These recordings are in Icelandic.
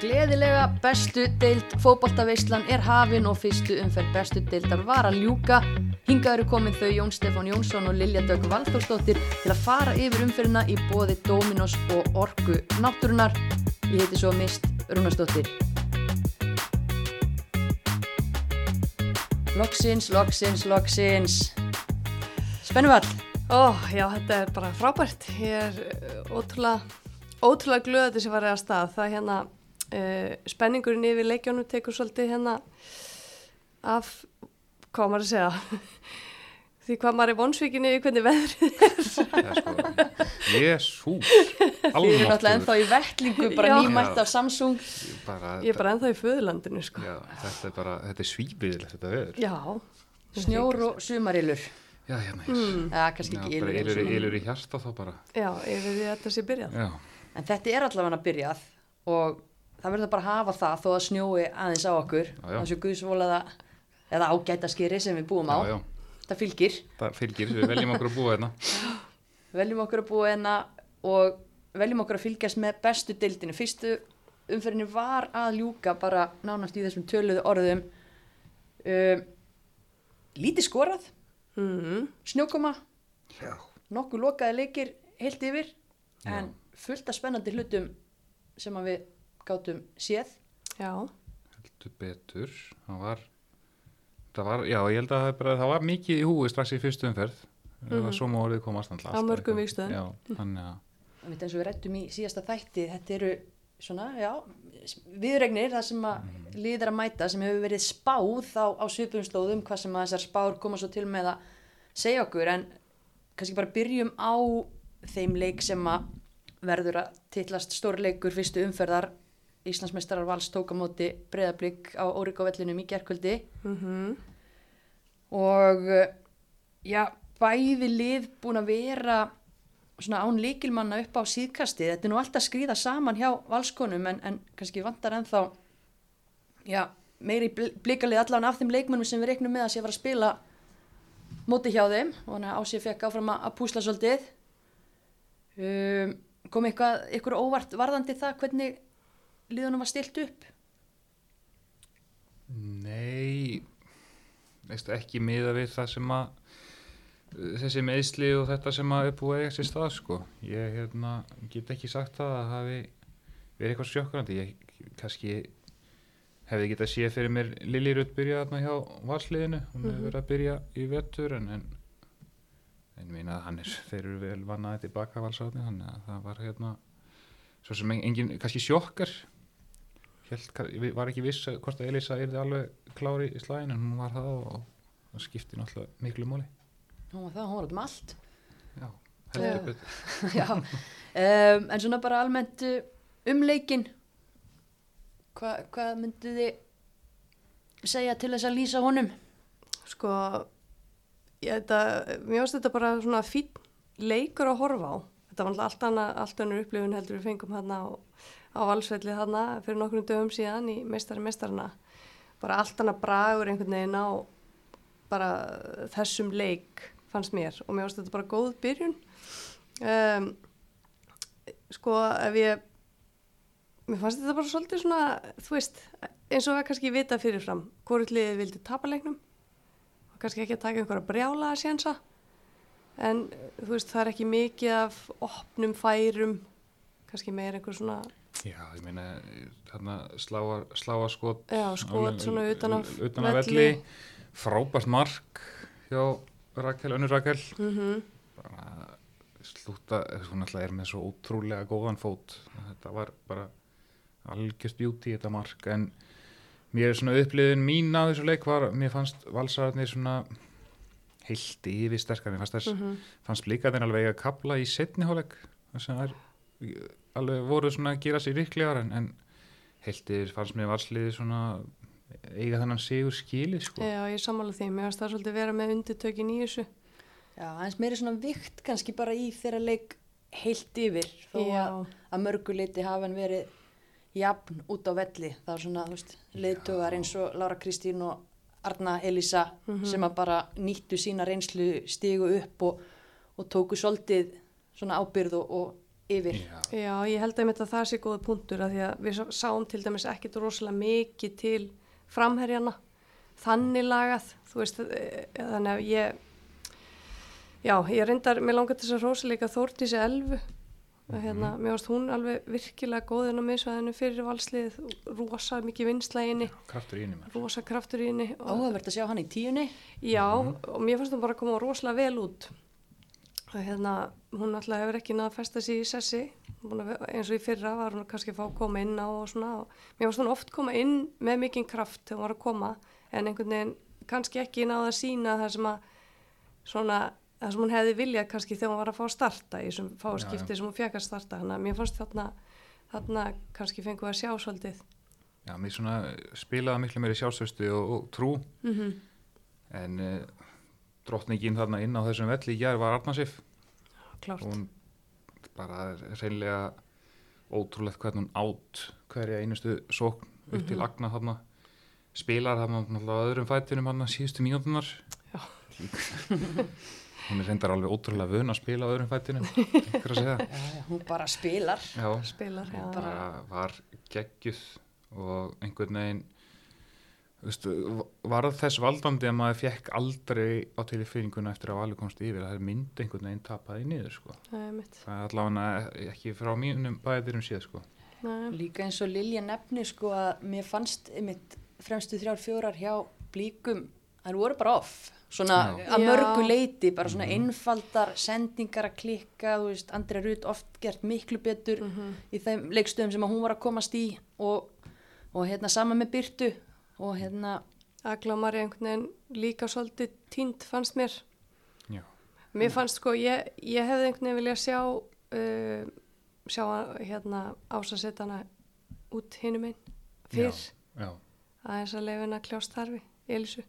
Gleðilega bestu deild fótboltaveislan er hafin og fyrstu umferð bestu deildar var að ljúka. Hingað eru komin þau Jón Stefán Jónsson og Lilja Dögg Valþórsdóttir til að fara yfir umferðina í bóði Dominos og Orku Náttúrunar. Ég heiti svo Mist Rúnarsdóttir. Loksins, loksins, loksins. Spennuvall. Ó, já, þetta er bara frábært. Ég er uh, ótrúlega, ótrúlega glöð að þessi farið að stað. Það er hérna, uh, spenningurinn yfir leikjónu tekur svolítið hérna af, hvað maður að segja, því hvað maður er vonsvíkinni yfir hvernig veðrið er. Er jésús, Þið eru náttúrulega ennþá í vettlingu, bara nýmætt af Samsung. bara, Ég er bara ennþá í föðurlandinu, sko. já, þetta er bara, þetta er svíbiðilegt þetta veður. Já. Snjór og sumarilur. Já, hérna, Mm. Já, kannski já, ekki bara ylur. ylur, ylur í hjarta þá bara. Já, yfir því að þetta sé byrjað. Já, En þetta er allavega að byrjað og það verður bara að hafa það þó að snjói aðeins á okkur. Já. Þessu guðsvolaða eða ágæta skýri sem við búum á. já, já, Það fylgir. það fylgir, við veljum okkur að búa hérna. Veljum okkur að búa hérna og veljum okkur að fylgjast með bestu deildinu. Fyrstu umferðinu var að ljúka bara nánast í þessum töluðu orðum. Um, lítið skorað, Mm. snjókoma, Já. nokkuð lokaði leikir heilt yfir en fullt af spennandi hlutum sem að við gátum séð Já. Heldur betur, það var, það var, já, ég held að það, bara, það var mikið í húi strax í fyrstu umferð. Það var svo mórið komast alltaf. Á mörgum vígstöðum. Já, þannig að, Það veit eins og við rættum í síðasta þætti þetta eru svona, já viðregnir það sem að liðir að mæta sem hefur verið spáð á, á svipum slóðum hvað sem að þessar spár koma svo til með að segja okkur en kannski bara byrjum á þeim leik sem að verður að titlast stórleikur fyrstu umferðar Íslandsmeistarar vals tók á móti breyðablík á Órikóvellinum í gerkvöldi Mm og uh, já, bæði lið búin að vera svona án líkilmanna upp á síðkastið. Þetta er nú alltaf skrýða saman hjá valskonum en, en kannski vantar ennþá já, meiri bl- blikalið allan af þeim leikmennum sem við reiknum með að sé fara að spila móti hjá þeim. Og þannig að Ásið fekk áfram að púsla svolítið. Um, kom eitthvað, eitthvað óvart varðandi það hvernig liðunum var stilt upp? Nei, veistu, ekki miða við það sem að þessi meðsli og þetta sem að er búið að eiga sér stað sko. Ég hérna, get ekki sagt það að það hafi verið eitthvað sjökkrandi ég kannski hefði getað séð fyrir mér Lili Rutt byrjað þarna hjá valsliðinu. Hún hefur verið að byrja í vettur en en, en meina að hann er þeir eru vel vannaði tilbaka valsarni þannig að það var hérna svo sem engin, kannski sjokkar Ég var ekki viss að hvort að Elisa er alveg klári í slæðin en hún var það og það skipti náttúrulega miklu móli hún var það, hún var út um allt Já, heldur betur. Já, um, en svona bara almennt uh, um leikin Hva, hvað myndu þið segja til þess að lýsa honum? Sko, ég þetta, mér finnst þetta bara svona fín leikur að horfa á. Þetta var alltaf allt annað, allt önnur upplifun heldur við fengum hérna á, á valsvelli hérna fyrir nokkrum dögum síðan í meistari meistarana. Bara allt annað bragur einhvern veginn á bara þessum leik fannst mér og mér finnst þetta bara góð byrjun. Um, sko, ef ég, mér fannst þetta bara svolítið svona, þú veist, eins og við kannski vita fyrirfram, hvort liðið vildi tapa leiknum og kannski ekki að taka einhverja brjála að sjensa en þú veist það er ekki mikið af opnum færum kannski meir einhver svona Já, ég meina þarna sláa, sláa skot svona utan af velli, velli. frábært mark hjá Rakel, önnur Rakel. Mm bara slúta, hún alltaf er með svo ótrúlega góðan fót. Þetta var bara algjörst bjúti þetta mark. En mér er svona uppliðin mín á þessu leik var, mér fannst valsararnir svona heilt yfir sterkar, mér fannst þess Mhm. fannst blíkaðin alveg að kapla í setniháleik þess að það er alveg voru svona að gera sér ríklegar en, en yfir fannst mér valsliði svona eiga þennan sigur skili sko. Já, ég sammála því, mér finnst það svolítið vera með undirtökin í þessu. Já, aðeins meiri svona vikt kannski bara í þeirra leik heilt yfir þó að, að mörguleiti hafa hann verið jafn út á velli. Það er svona, þú veist, leiðtugar eins og Lára Kristín og Arna Elisa sem að bara nýttu sína reynslu stigu upp og, og tóku svolítið svona ábyrð og, og yfir. Já, Já, ég held einmitt að það sé góða punktur að því að við sá- sáum til dæmis ekkit rosalega mikið til framherjana þannig lagað, þú veist eh, þannig að ég já, ég reyndar, mér langar til þess að rosa líka Þórdísi Elfu að hérna, mér varst hún alveg virkilega góð inn á misvæðinu fyrir valslið rosa mikið vinsla í henni kraftur í henni með. rosa kraftur í henni og, Áhugavert að sjá hann í tíunni. já, og mér fannst hún bara að koma rosalega vel út og hérna, hún alltaf hefur ekki náða að festa sig í sessi. Að, eins og í fyrra var hún kannski að fá að koma inn á og svona og mér fannst hún oft koma inn með mikinn kraft þegar hún var að koma en einhvern veginn kannski ekki náða að sína það sem að svona það sem hún hefði viljað kannski þegar hún var að fá að starta í þessum fáskipti sem hún fekk að starta. Þannig að mér fannst þarna, þarna kannski fengið að sjá svolítið. Já, mér svona spilaði miklu meiri sjálfsvöstu og, og trú. Mm -hmm. en uh, drottningin þarna inn á þessum velli í gær var Arnarsif. Klárt hún bara reynlega ótrúlegt hvernig hún átt hverja einustu sókn upp til agna þarna. Spilar þarna á öðrum fætinum hann síðustu mínútunar Já. hún er reyndar alveg ótrúlega vön að spila á öðrum fætinum einhver að segja. Já, já, hún bara spilar. Já, spilar, já, bara var geggjuð og einhvern veginn veistu, var þess valdandi að maður fekk aldrei á tilfinninguna eftir að valur komst yfir að það er mynd einhvern veginn tapaði niður sko. það er mitt það er allavega ekki frá mínum bæðirum séð sko. Nei. Líka eins og Lilja nefni sko að mér fannst einmitt fremstu þrjár fjórar hjá blíkum, þær voru bara off. Svona Já. að mörgu leiti, bara svona einfaldar sendingar að klikka, þú veist, Andrea Rutt oft gert miklu betur Mhm. í þeim leikstöðum sem að hún var að komast í og, og hérna sama með Byrtu og hérna, Agla Mari einhvern veginn líka svolítið tínt fannst mér. Já. Mér fannst sko, ég, ég hefði einhvern veginn viljað sjá, uh, sjá hérna ásasettana út hinum einn fyrr Já. aðeins að kljást þarfi, Elisu.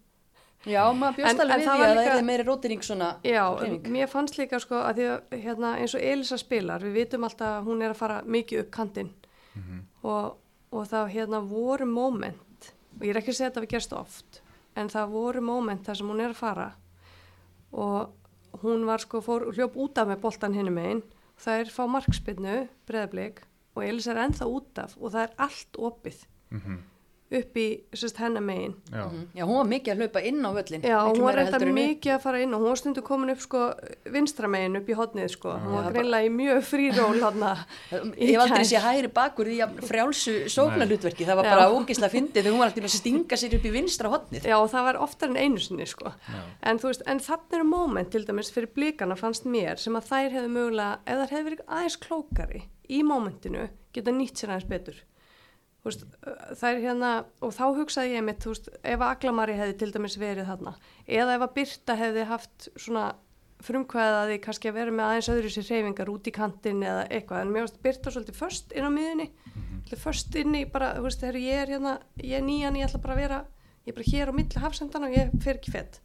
já, maður bjóst en alveg við því að það er meiri rótiring svona Já, hreyfing. mér fannst líka sko að því að hérna, eins og Elisa spilar, við vitum alltaf að hún er að fara mikið upp kantinn Mhm. og, og það hérna voru moment, og ég er ekki að segja að þetta við gerst oft, en það voru moment þar sem hún er að fara og hún var sko, fór, hljóp út af með boltan hinum einn, það er fá markspinnu, breðablik og Elisa er ennþá út af og það er allt opið Mhm. Upp í sérst, hennar megin Já. Mhm. Já, hún var mikið að hlaupa inn á völlin Já, hún var reynda mikið að fara inn og hún var stundu komin upp sko vinstramegin upp í hotnið sko. Hún Já, var greinlega í mjög fríról hann Ég hef aldrei sé hægri bakur í jafn frjálsu sóknarlutverki, það var Já. bara ógislega fyndið þegar hún var alltaf að stinga sér upp í vinstra hotnið. Já, það var oftar en einu sinni sko. En þú veist, en þannig eru moment til dæmis fyrir blíkana fannst mér sem að þær hefðu mögulega, ef þær hefðu verið aðeins klókari í momentinu, geta nýtt sér aðeins betur. Veist, það er hérna, og þá hugsaði ég mitt, þú veist, ef að Aglamari hefði til dæmis verið þarna, eða ef að Birta hefði haft svona frumkvæðaði kannski að vera með aðeins öðru sér reyfingar út í kantinn eða eitthvað, en mér varst Birta svolítið först inn á miðunni, mm först inn í bara, þú veist, þegar ég er hérna, ég er nýjan, ég ætla bara að vera, ég er bara hér á milli hafsendana og ég fer ekki fett.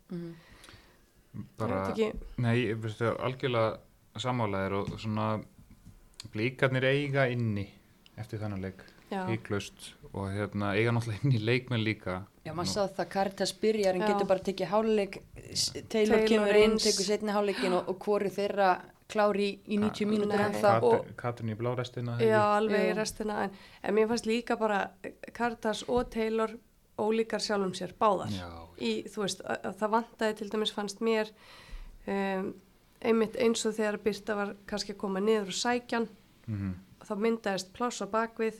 bara, Ég veit ekki, nei, ég veist það algjörlega sammálaðir og svona blíkarnir eiga inni eftir þennan leik, híklaust og hérna eiga náttúrulega inni leikmenn líka Já, maður sá það Karitas byrjar en Já. getur bara tekið háluleik, Taylor, kemur inn, tekur setni háluleikin og, og hvori þeirra klári í, í 90 mínútur en það. og- Katrin, í blárestina já, alveg í Já. restina, en, en mér fannst líka bara Kartas og Taylor ólíkar sjálfum sér, báðar. já, Í, þú veist, að, að það vantaði til dæmis fannst mér um, einmitt eins og þegar Birta var kannski að koma niður og sækjan, mm þá myndaðist pláss á bakvið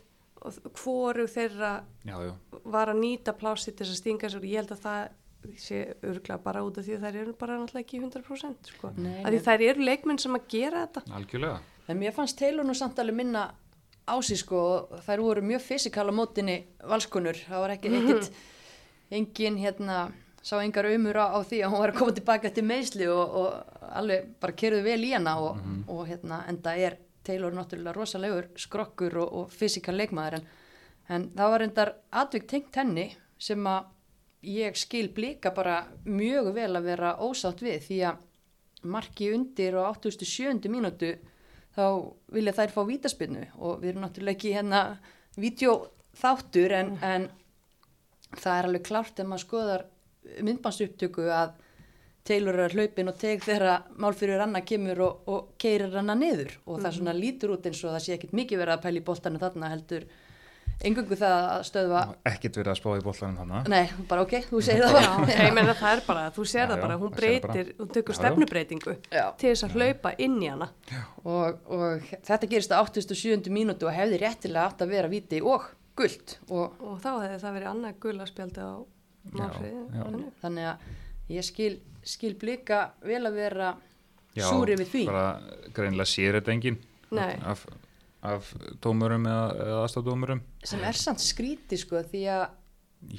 hvoru þeirra já, já, var að nýta plássi til þess að stinga sér og ég held að það sé örglega bara út af því að þær eru bara náttúrulega ekki 100% sko. Nei, að því þær eru leikmenn sem að gera þetta. Algjörlega. En mér fannst Taylor nú samt alveg minna á sig sko. Og þær voru mjög fysikal á mótinni valskonur. Það var ekki ekkit, engin hérna, sá engar umur á, á því að hún var að koma tilbaka til meðsli og, og alveg bara kerðu vel í hana og, og hérna enda er Taylor náttúrulega rosalegur skrokkur og, og fysikal leikmaður en, en það var endar atvik tengt henni sem að ég skil blika bara mjög vel að vera ósátt við því að marki undir á 87. mínútu þá vilja þær fá vítaspinnu og við erum náttúrulega ekki hérna vídeoþáttur en, en það er alveg klárt ef maður skoðar myndbandsupptöku að Taylor er að hlaupin og teg þegar málfyrir Anna kemur og, og keirir Anna niður og það svona lítur út eins og það sé ekkit mikið verið að pæla í boltanu þarna heldur engungu það að stöðva ekkert verið að spá í bollanum þannig Nei, bara ok, þú segir það Já, bara ég meina það er bara, þú Já, það bara, hún breytir, hún já. stefnubreitingu Já. til þess að hlaupa inn í hana. og, og þetta gerist á 87. mínútu og hefði réttilega átt að vera viti og guld og Og þá hefði það verið annað gulaspjaldi á málfriði. já. þannig að ég skil, skil blika vel að vera Já, súri við því. bara greinilega sér þetta enginn Nei. af, af dómurum eða, eða aðstafdómurum sem er samt skríti sko því að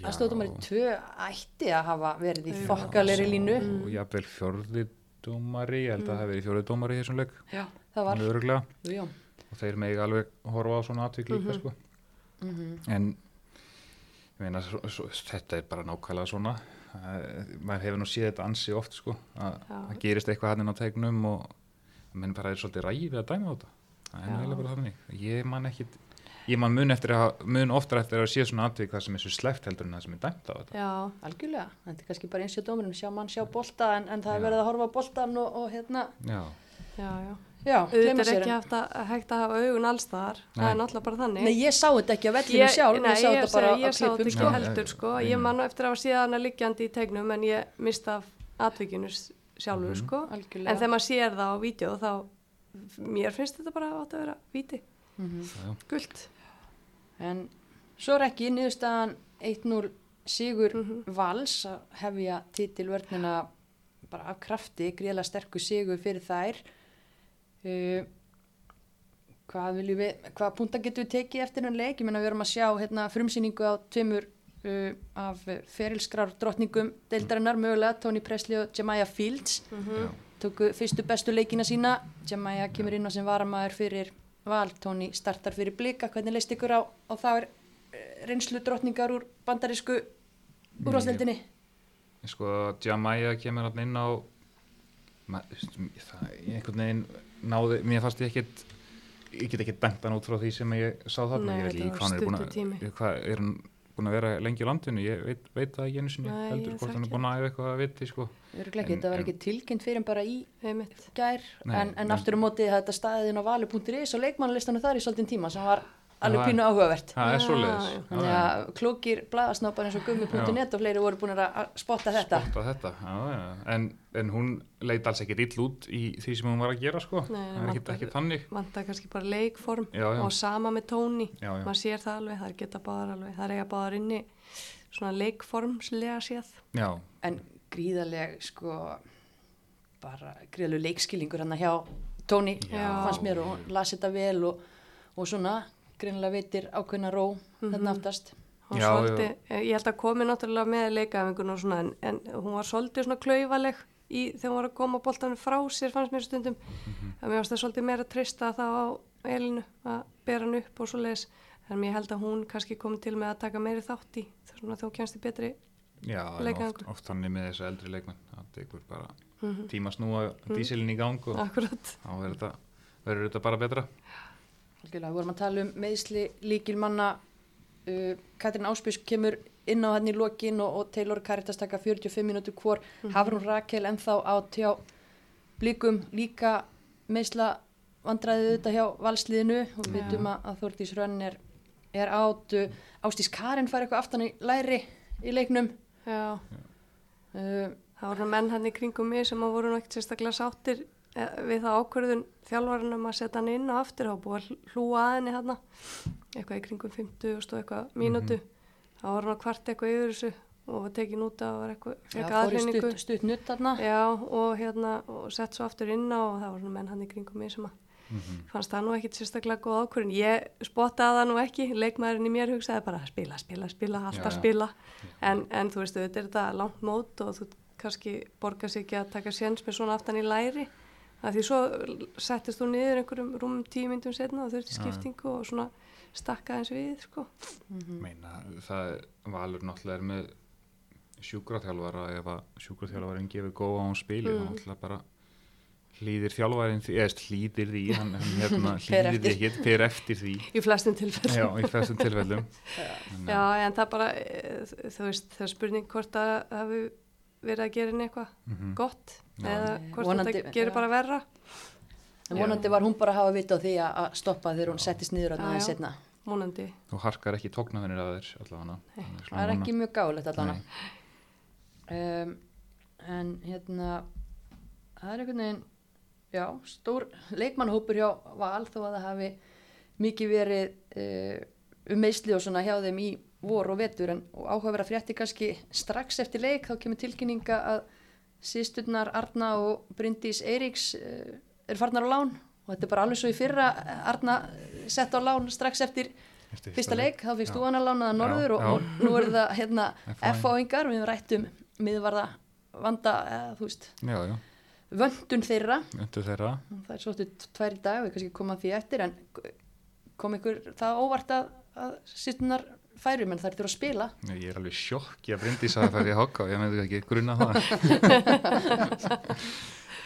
aðstofdómari 2 ætti að hafa verið í Já. þokkalegri línu. Og jafnvel fjörði dómari ég held að það hafi verið fjörði dómari í þessum leik. Já, það var. Og þeir megi alveg horfa á svona atvik líka Mhm. sko. Mhm. en ég meina svo, svo, þetta er bara nákvæmlega svona maður hefur nú séð þetta ansi oft sko, að það gerist eitthvað hann inn á tegnum og menn bara er svolítið ræði við að dæma á þetta. Það er Já. eiginlega bara þannig. Ég man ekki ég man mun, eftir að, mun oftar eftir að sé svona atvik það sem er svo sleft heldur en það sem er dæmt á þetta. Já, algjörlega, þetta er kannski bara eins og dómurum sjá mann sjá bolta en, en það er verið að horfa boltan og, og hérna, já, já, já. Auðvitað er ekki en- haft að, hægt að hafa augun allstaðar, það Nei. er náttúrulega bara þannig. Nei, ég sá þetta ekki á vellinu sjálf, nei, ég sá þetta bara segi- á ég sá þetta klippum ekki sko. Já, heldur sko, ég man eftir að hafa síðan hana liggjandi í tegnum en ég mista af atvikinu sjálfur Mhm. sko, Algjörlega. en þegar maður sér það á vídeo þá, mér finnst þetta bara átt að vera víti, Mhm. já, guld. En svo er ekki niðurstaðan 1-0 Sigur Mhm. Vals að hefja titilvörnina bara af krafti, gríðlega sterkur sigur fyrir þær. Uh, hvað viljum við, hvað punta getum við tekið eftir henn leik? Ég menna við erum að sjá hérna, frumsýningu á tveimur uh, af ferilskrar drottningum deildarinnar, mögulega Tony Presley og Jemiah Fields. já. Tóku fyrstu bestu leikina sína, Jemiah kemur inn á sem varamæður fyrir val, Tony startar fyrir blika, hvernig leist ykkur á, á það er reynslu drottningar úr bandarísku úrvarsleildinni? sko Jamaya kemur hann inn á ma, það ég einhvern veginn náði, mér fannst ég ekkit ég get ekki dæmt hann út frá því sem ég sá þarna, Nei, ég veit var hvað hann er búin að hvað, er hann búin að vera lengi í landinu, ég veit, veit það ekki einu sinni Nei, heldur, hvort hann er búin að æfa eitthvað að viti sko. Þetta var en- ekki tilkynnt fyrir en bara í gær, Nei, en, en aftur á móti þetta staðið inn á vali.is og leikmannalistanum þar í svolítinn tíma sem var alveg pínu áhugavert. það er. Þannig að klókir blaðasnápar eins og gummi.net og fleiri voru búin að að spotta þetta. spotta þetta já, já. En, en hún leit alls ekki ill út í því sem hún var að gera sko. Nei, það er ekkit, vantar- ekkit þannig Vantar kannski bara leikform Já, já. og sama með tóni, maður sér það alveg, það er geta báðar alveg, það er eiga báðar inni svona leikformslega séð. já, En gríðaleg, sko, bara gríðaleg leikskilningur hann hjá Tóni, Já. fannst mér og hún las þetta vel og, og svona, gríðalega veitir ákveðna ró þarna aftast. Og Já, svolítið, ég held að komi náttúrulega með leikafingun og svona en, en hún var svolítið svona klaufaleg í þegar hún var að koma boltanum frá sér fannst mér stundum. Að mér varst það svolítið meira að treysta þá á elinu að bera hann upp og svoleiðis. En ég held að hún kannski komi til með að taka meiri þátt í þess að þú kemst í betri já oft, oft þannig með þessu eldri leikmenn það tekur bara Mhm. tíma að snúa dísilin í gang og akkurat. þá verður þetta, verður þetta bara betra Algjörlega, við vorum að tala um meðsli líkilmanna uh, Katrin Áspjós kemur inn á hann í lokin og, og Taylor Caritas taka 45 mínútur hvor. Hafrún Rakel ennþá á tjá blikum. Líka meðsla vandræðið þetta hjá valsliðinu. Og við veitum að, að Þórdís Rönn er, er átt uh, Ástís Karin fær eitthvað aftan í læri í leiknum. Já, uh, það voru menn hann í kringum mig sem að voru ekkert sérstaklega sáttir við það ákvörðun þjálfarinn um að setja hann inn og aftur og búið að hlúa að henni hann eitthvað í kringum 50 og stóð eitthvað mínútu. Þá voru hann að kvart eitthvað yfir þessu og var tekin út að var eitthvað já, í aðreiningu stutt, stutt nutt já og hérna og sett svo aftur inn á og það voru menn hann í kringum mig sem að fannst það nú ekkit sérstaklega góð ákvörðun. Ég spottaði það nú ekki leikmaðurinn í mér hugsaði bara spila, spila, spila, alltaf Já, já. spila. En, en þú veist, þetta er þetta langt mót og þú kannski borgar sig ekki að taka séns með svona aftan í læri að því svo settist þú niður einhverjum rúmum tíu myndum setna og þurfti skiptingu og svona stakka eins við sko. meina, það valur náttúrulega er með sjúkraþjálfara ef að sjúkraþjálfarin gefur góða á hún spili Mm. þá náttúrulega bara hlýðir þjálfarin því, eða hlýðir því hann, hérna hlýðir því ekki, fer eftir því í flestum tilfellum já, í flestum tilfellum Já, en það bara, eh, þú veist, það er spurning hvort að það hafi verið að gera henni eitthvað Mhm. gott Já. Eða hvort vonandi- þetta gerir bara verra. En vonandi var hún bara að hafa vita á því að stoppa þegar hún settist niður að já. setna. múnandi Þú harkar ekki tóknaðinir að þér allavega. Það er ekki mjög gáðilegt allavega. Um, en hérna, það er einhvern veginn, já, stór leikmannhópur hjá Val þó að það hafi mikið verið uh, um meðsli og svona hjá þeim í vor og vetur. En og áhuga að frétti kannski strax eftir leik þá kemur tilkynninga að sísturnar Arna og Bryndís Eiríks uh, er farnar á lán. Og þetta er bara alveg svo í fyrra Arna sett á lán strax eftir Eftir fyrsta leik, þá fyrst þú hann að lánaða norður og, Já, já. og nú er það hérna. F-fáingar, við hefum rætt um miðvarða vanda, eða, þú veist Já, vöndun þeirra, þeirra. það er svolítið tvær dag, við kannski koma að því eftir en kom ykkur það óvart að, að sýstunar færum en það er þurfa að spila Nei, Ég er alveg sjokk, ég brindi það að færi að hokka og ég með ekki grunna það.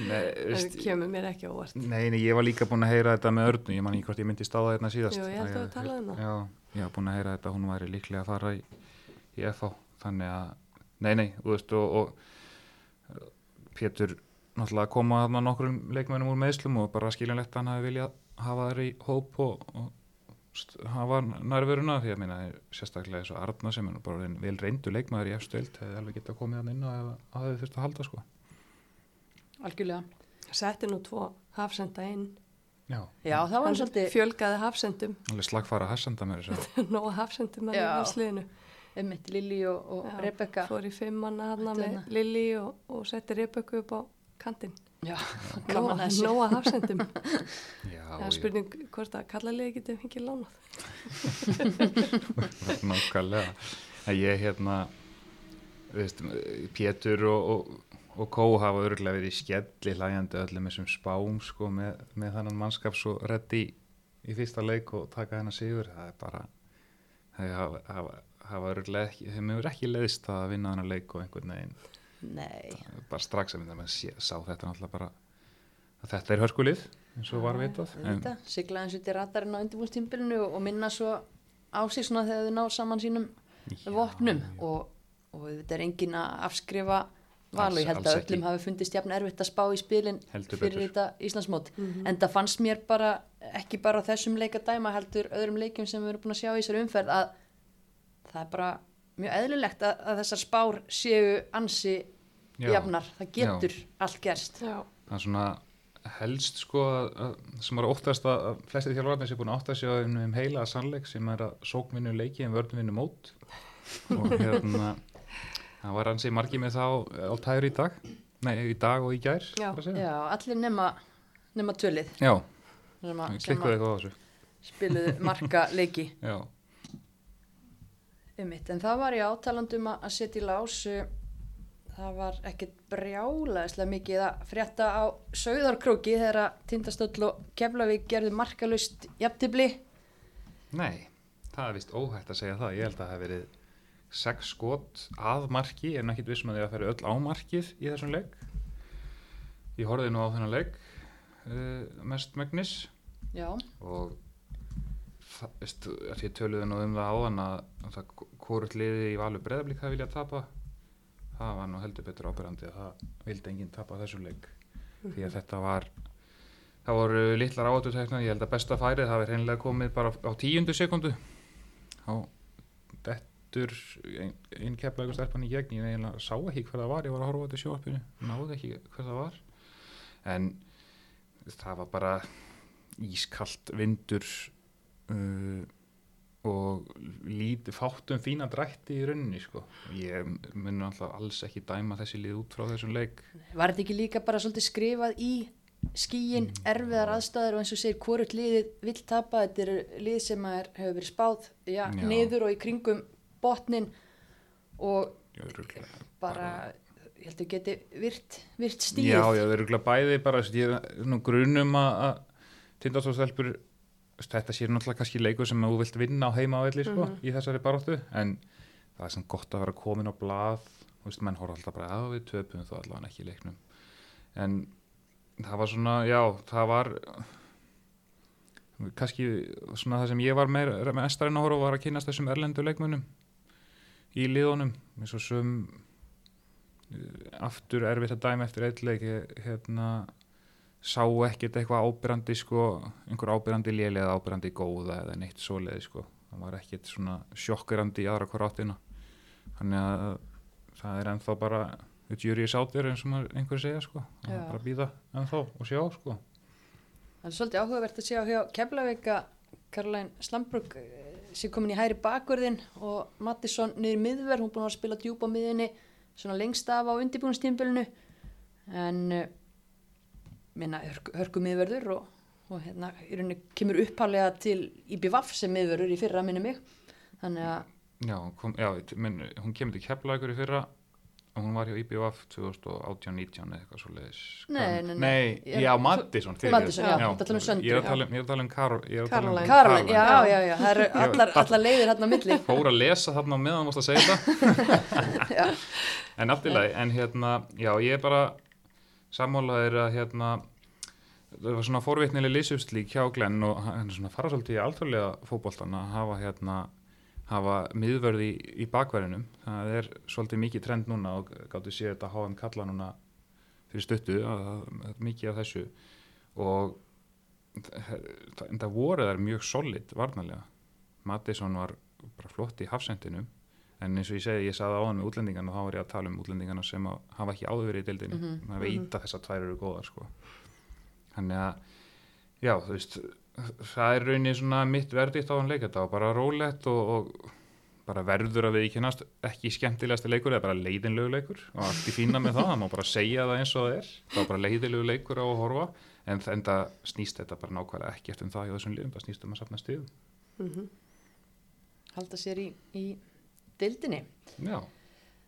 Nei, veist, það kemur mér ekki á óvart Nei, nei, ég var líka búin að heyra þetta með örnu, ég man ekki hvort ég myndi stáða hérna síðast. Jú, ég held að þú talaðir um það. Já, ég var búin að heyra þetta, hún væri líklega að fara í, í FH, þannig að, nei, nei, þú veist, og, og Pétur náttúrulega koma þarna nokkrum leikmennum úr meðslum og bara skiljanlegt að hann hafi viljað hafa þær í hóp og, og hafa nærveruna því að minna sérstaklega eins og Arna sem er nú bara orðinn vel reyndu leikmaður í efstöld hefði alveg getað komið hann inn að það hefði þurft að halda sko. algjörlega setti nú tvo hafsenda inn Já, já, það var Hann svolítið fjölgaði hafsendum alveg slagfara hassanda með þessu. nóga hafsendum að Já. það sliðinu einmitt Lili og, og Rebecca fór í fimm manna hann með. Lili og, og setti Rebecca upp á kantinn já, gaman að þessu. Nóga hafsendum Já, það er spurning hvort að kallalegi getum fengið lánað. Nákvæmlega. Ég hérna, veist, Pétur og, og, og Kó hafa örgulega verið í skelli hlæjandi öllum þessum spám sko með, með þannan mannskap svo reddi í fyrsta leik og taka hennar sigur. Það er bara, það hafa, örgulega ekki, þeim hefur ekki leiðist að vinna þannan leik og einhvern veginn, nei, bara strax að vinna með sé, sá þetta náttúrulega bara að þetta er hörskulið eins og var vitað. Sigla eins og til radarinn á undirbúrstímbilinu og, minna svo á sig svona þegar þau ná saman sínum vopnum. og, og þetta er engin að afskrifa val og ég held að öllum hafi fundist jafn erfitt að spá í spilin Heldur fyrir betur. þetta Íslandsmót. En það fannst mér bara ekki bara þessum leikadæma heldur öðrum leikjum sem við erum búin að sjá í þessari umferð að það er bara mjög eðlilegt að, að þessar spár séu ansi Já. jafnar, það getur allt gerst. Já, það er svona helst sko að, að, sem er óttast að, að flesti þjálfarnir sem er búin að sig á um, heila sannleik sem er að sókvinnu leiki en vörnvinnu mót. Og hérna það var hansi margið með þá á tæður í dag. Nei, í dag og í gær Já. Já, allir nema, nema tölið. Já, sem, að, sem klikkuðu að eitthvað á þessu. spiluðu marka leiki. Já, um mitt, en það var ég átalandum að setja í lás uh, það var ekkert brjálaðislega mikið að frétta á Sauðarkróki þegar að Tindastöll og Keflavík gerðu markalust jafntibli nei það er vist óhægt að segja það. Ég held að það hef verið sex skot að marki. En ekki vissum að því að það fer öll á markið í þessum leik. Ég horfði nú á þennan leik uh, mest megnis já, og veist, því töluðu nú um það áðan að, hvort liði í valur breðablík það vilja tapa það var nú heldur betur ábyrjandi að það vildi enginn tapa þessu leik því að þetta var það voru litlar áhættutekna ég held að besta færið það er reynilega komið bara á tíundu sekundu á dettur ein, ein keflagur stelpan í gegn ég eiginlega sá ekki hver það var ég var að horfa á þetta sjóarpinu náði ekki hver það var. En það var bara ískalt vindur uh, og lítið fátum fína drætti í rauninni sko. ég mun alltaf alls ekki dæma þessi lið út frá þessum leik. Var þetta ekki líka bara svolítið skrifað í skíin, erfiðar aðstæður og eins og segir hvort liðið vill tapa? Þetta er lið sem er, hefur verið spáð já, Já. niður og í kringum botnin og er örugglega. bara, ég held að geti virt, virt stíð Já, já, það eru örugglega bæði bara, grunum að, tindastóðstelpur þetta sé náttúrulega kannski leikur sem þú vilt vinna á heima á velli sko, í þessari baróttu en það er samt gott að vera komin á blað þú veist, menn horfa alltaf bara að við töpum þó allavega ekki í leiknum. En það var svona, já, það var kannski svona það sem ég var meir, með estarinn að horfa var að kynast þessum erlendu leikmunum í liðunum eins og sum uh, aftur erfitt að dæma eftir eitt leik ég, hérna sá ekkert eitthvað ábyrrandi sko, einhver ábyrrandi léli eða ábyrrandi góða eða neitt svoleiði sko. Það var ekkert svona sjokkurandi í aðra hver áttina þannig að það er ennþá bara is out there eins og einhver segja sko. Það er bara að býða ennþá og sjá sko. Það er svolítið áhugavert að sjá hjá Keflavíka Karlæn Slambrug sem komin í hæri bakverðin og Mattisson niður miðverð, hún búin að spila djúpa miðinni svona lengst af á undirbúinstímbilinu en uh, minna hörku, hörku miðverður og, og hérna í rauninni kemur upphálega til IBVF sem miðverður í fyrra minni mig þannig að Já, kom, já menn, hún kemur til Keflavíkur í fyrra og hún var hjá IBF 2018-19 eða eitthvað svo leiðis Nei, nei, nei. Nei, já, Mattisson. Mattisson, já, þú ert að tala um Söndru, Ég er að já. tala um, um Karol um Caroline. Karlæn, já, Já. já, já, það eru allar, allar leiðir hérna á milli Fór að lesa þarna á meðan mást að segja Já. En allt í lagi, en hérna Já, ég er bara sammálaðir að hérna það var svona forvitnileg lýsufslík hjá Glenn og hann er svona fara svolítið í alþjóðlega fótboltan að hafa hérna hafa miðvörði í, í bakverðinum. Það er svolítið mikið trend núna og gáttu séð þetta HM kalla núna fyrir að, mikið af þessu. Og það, það voru þær mjög solid varnarlega. Mattisson var bara flott í hafsendinu en eins og ég segi, ég saði áðan með útlendingarna þá var ég að tala um útlendingarna sem að hafa ekki áður verið í deildinu, Mhm. maður veit að þessar tvær eru góðar sko. Þannig að, já, þú veist það er rauninni svona mitt verditt á hann leik. Þetta var bara rólegt og, og bara verður að viðkennast ekki skemmtilegasti leikur eða bara leiðinlegu leikur. Og allt í fína með það, það má bara segja það eins og það er. Var bara leiðinlegu leikur á að horfa. En það snýst þetta bara nákvæmlega ekkert um það hjá þessum liðum, það snýst um að safna stíðum Mhm. halda sér í, í deildinni. Já,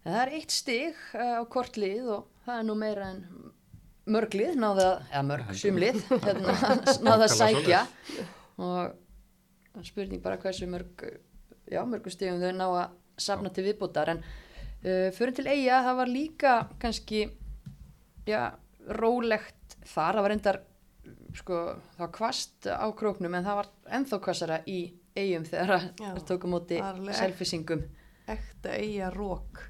það er eitt stig uh, á hvort lið og það er nú meira en mörg lið náða, eða mörg Heldur. sum lið hérna, náða að sækja. og spurning bara hversu mörg já, mörgum stigum þau ná að safna til viðbútar en uh, fyrir til eiga það var líka kannski já, rólegt þar, það var reyndar sko, það var kvast á króknum en það var ennþá kvastara í eigum þegar það tók á móti selfisingum ekta eiga rók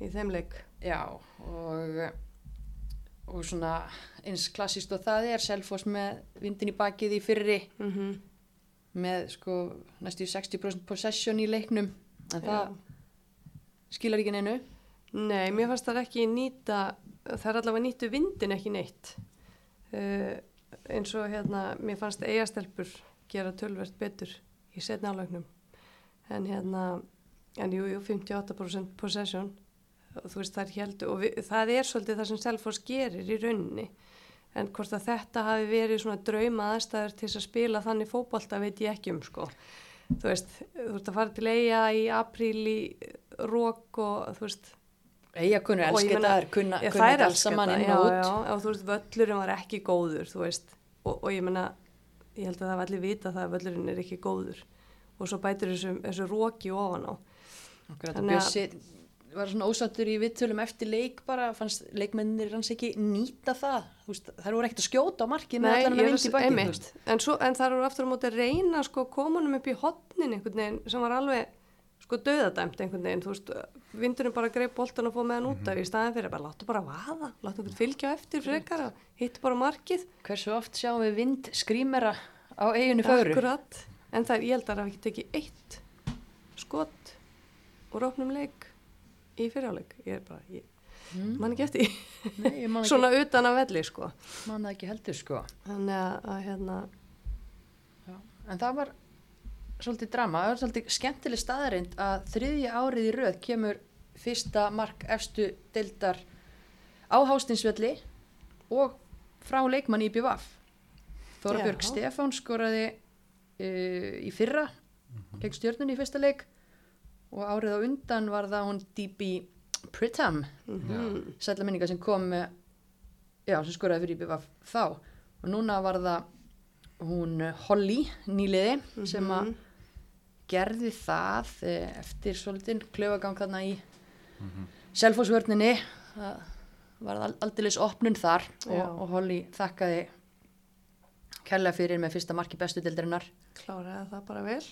í þeim leik Já, og, og svona eins klassíst og það er Selfoss með vindin í bakið í fyrri mm -hmm. með sko næstu 60% possession í leiknum en það skilar ekki neinu. Nei, mér fannst það ekki nýta það er allavega nýttu vindin ekki neitt uh, eins og hérna mér fannst eigastelpur gera tölvert betur í setna álögnum en hérna en jú, jú, 58% possession. Og þú veist það er heldur og við, það er svolítið það sem Selfoss gerir í rauninni. En hvort að þetta hafi verið svona drauma aðstæður til að spila þannig fótbolta veit ég ekki um sko. Þú veist, þú ert að fara til eiga í apríl í rók og þú veist. Ég elsketa meina- þær, kunna, Já, saman þetta, inn já, og út. Já, og þú veist, völlurinn var ekki góður, þú veist, og, og ég menna, ég held að það var allir vita það að völlurinn er ekki góður. Og svo bætir þessu, þessu róki ofan á. Akkurat, og Bjössi var svona ósattur í viðtölum eftir leik bara, fannst leikmennir hans ekki nýta það, veist, þær voru ekkert að skjóta á markið með allan að að- bakið, en, svo, en það eru aftur á móti að reyna sko komunum upp í hotnin einhvern veginn sem var alveg sko döðadæmt einhvern veginn, þú veist, vindurinn bara greip boltan og fóð með hann út af í staðin fyrir bara láttu bara vaða, láttu einhvern fylgja eftir frekar og hittu bara markið. Hversu oft sjáum við vind skrýmera á eiginu fögru? Akkurat, en það, ég held að það úr opnum leik í fyrirháleik, ég er bara, ég Mm. man ekki eftir. Nei, ég man ekki, svona utan af velli sko man það ekki heldur, sko. þannig að, að hérna Já, en það var svolítið drama, það var svolítið skemmtileg staðarind að þriðja árið í röð kemur fyrsta mark efstu deildar á Hástinsvelli og frá leikmann í BVF. Þóra Já. Björg Stefán skoraði uh, í fyrra gegn stjörnunni í fyrsta leik og árið á undan var það hún D.B. Pritham mm sætla minninga sem kom með, já, sem skoraði fyrir IBVF þá. Og núna var það hún eh, Holly nýliði sem að gerði það eh, eftir svolítið klöfagang þarna í Mhm. selfosvörninni það var aldeilis opnun þar og, og Holly þakkaði kærlega fyrir með fyrsta marki bestu deildarinnar. Kláraði það bara vel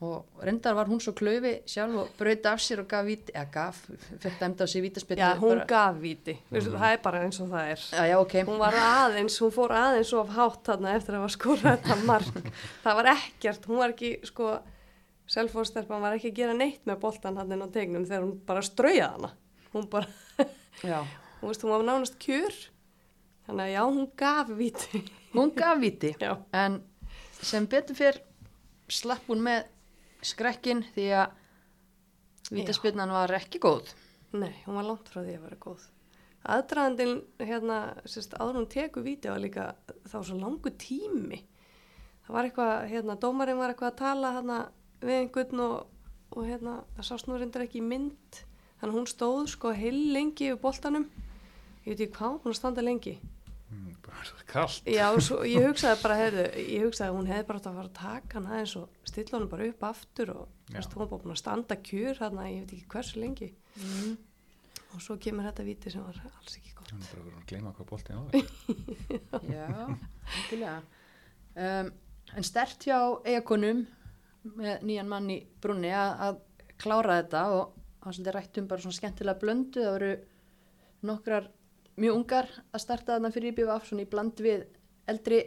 og reyndar var hún svo klöfi sjálf og braut af sér og gaf víti eða gaf, fekk dæmda á sér vítaspilnu Já, hún bara, gaf víti, mm. það er bara eins og það er. já, já, ok Hún var aðeins, hún fór aðeins of hátt þarna eftir að skorað þetta mark. það var ekkert, hún var ekki, sko, selfóðstelpan var ekki að gera neitt með boltan hann inn á tegnum þegar hún bara straujaði hana. Hún bara, já. hún veist, hún var nánast kjur. Þannig að já, hún gaf víti. hún gaf víti já. en sem betur fyrr slapp hún með skrekkin því að vítaspilnan var ekki góð Nei, hún var langt frá því að vera góð. Aðdraðandin, hérna, áður hún teku víti var líka, var svo langu tími. Það var eitthvað, hérna, dómarinn var eitthvað að tala hérna við einhvern og, og hérna, það sást nú reyndar ekki mynd. Þannig hún stóð sko heil lengi yfir boltanum. Ég veit ekki hvað, hún standa lengi. Mm, bara svo kallt Já, svo, ég hugsaði bara, heyrðu, ég hugsaði að hún hefði bara átt að fara að taka hann aðeins og stilla hann bara upp aftur og veist, hún var bara búin að standa kjur hérna, ég veit ekki hversu lengi. mm. Og svo kemur þetta víti sem var alls ekki gott. Hún er bara verið að gleyma hvað boltinn á það já, endilega um, en stert hjá eigakonum með nýjan mann í brunni að, að klára þetta og hann svolítið rætt um bara svona skemmtilega blöndu það voru nokkrar mjög ungar að starta þarna fyrir IBVF svona í bland við eldri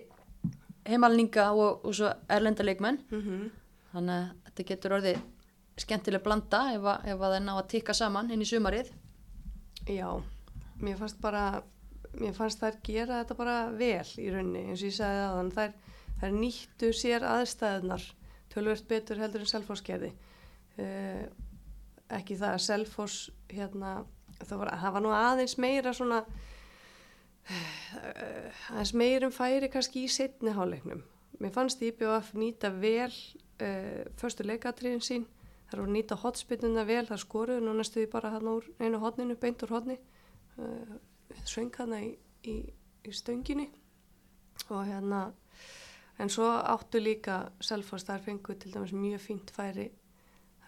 heimalninga og, og svo erlenda leikmenn. Mm þannig að þetta getur orðið skemmtileg blanda ef, að, ef að það er ná að tikka saman inn í sumarið. Já, mér fannst bara, mér fannst þær gera þetta bara vel í rauninni, eins og ég sagði aðan, þær, þær nýttu sér aðstæðunar tölvört betur heldur en Selfoss gerði. Uh, ekki það að Selfoss, hérna, það var, það var nú aðeins meira svona, uh, aðeins meirum færi kannski í setni háleiknum. Mér fannst IBF nýta vel uh, förstu leikatriðin sín, eru að nýta hotspinnuna vel, það skoruðu nú næstu því bara hann úr einu hotninu, beint úr hotni, uh, svöng hann í, í, í stönginni og hérna, en svo áttu líka Selfoss, þar fengu til dæmis mjög fínt færi,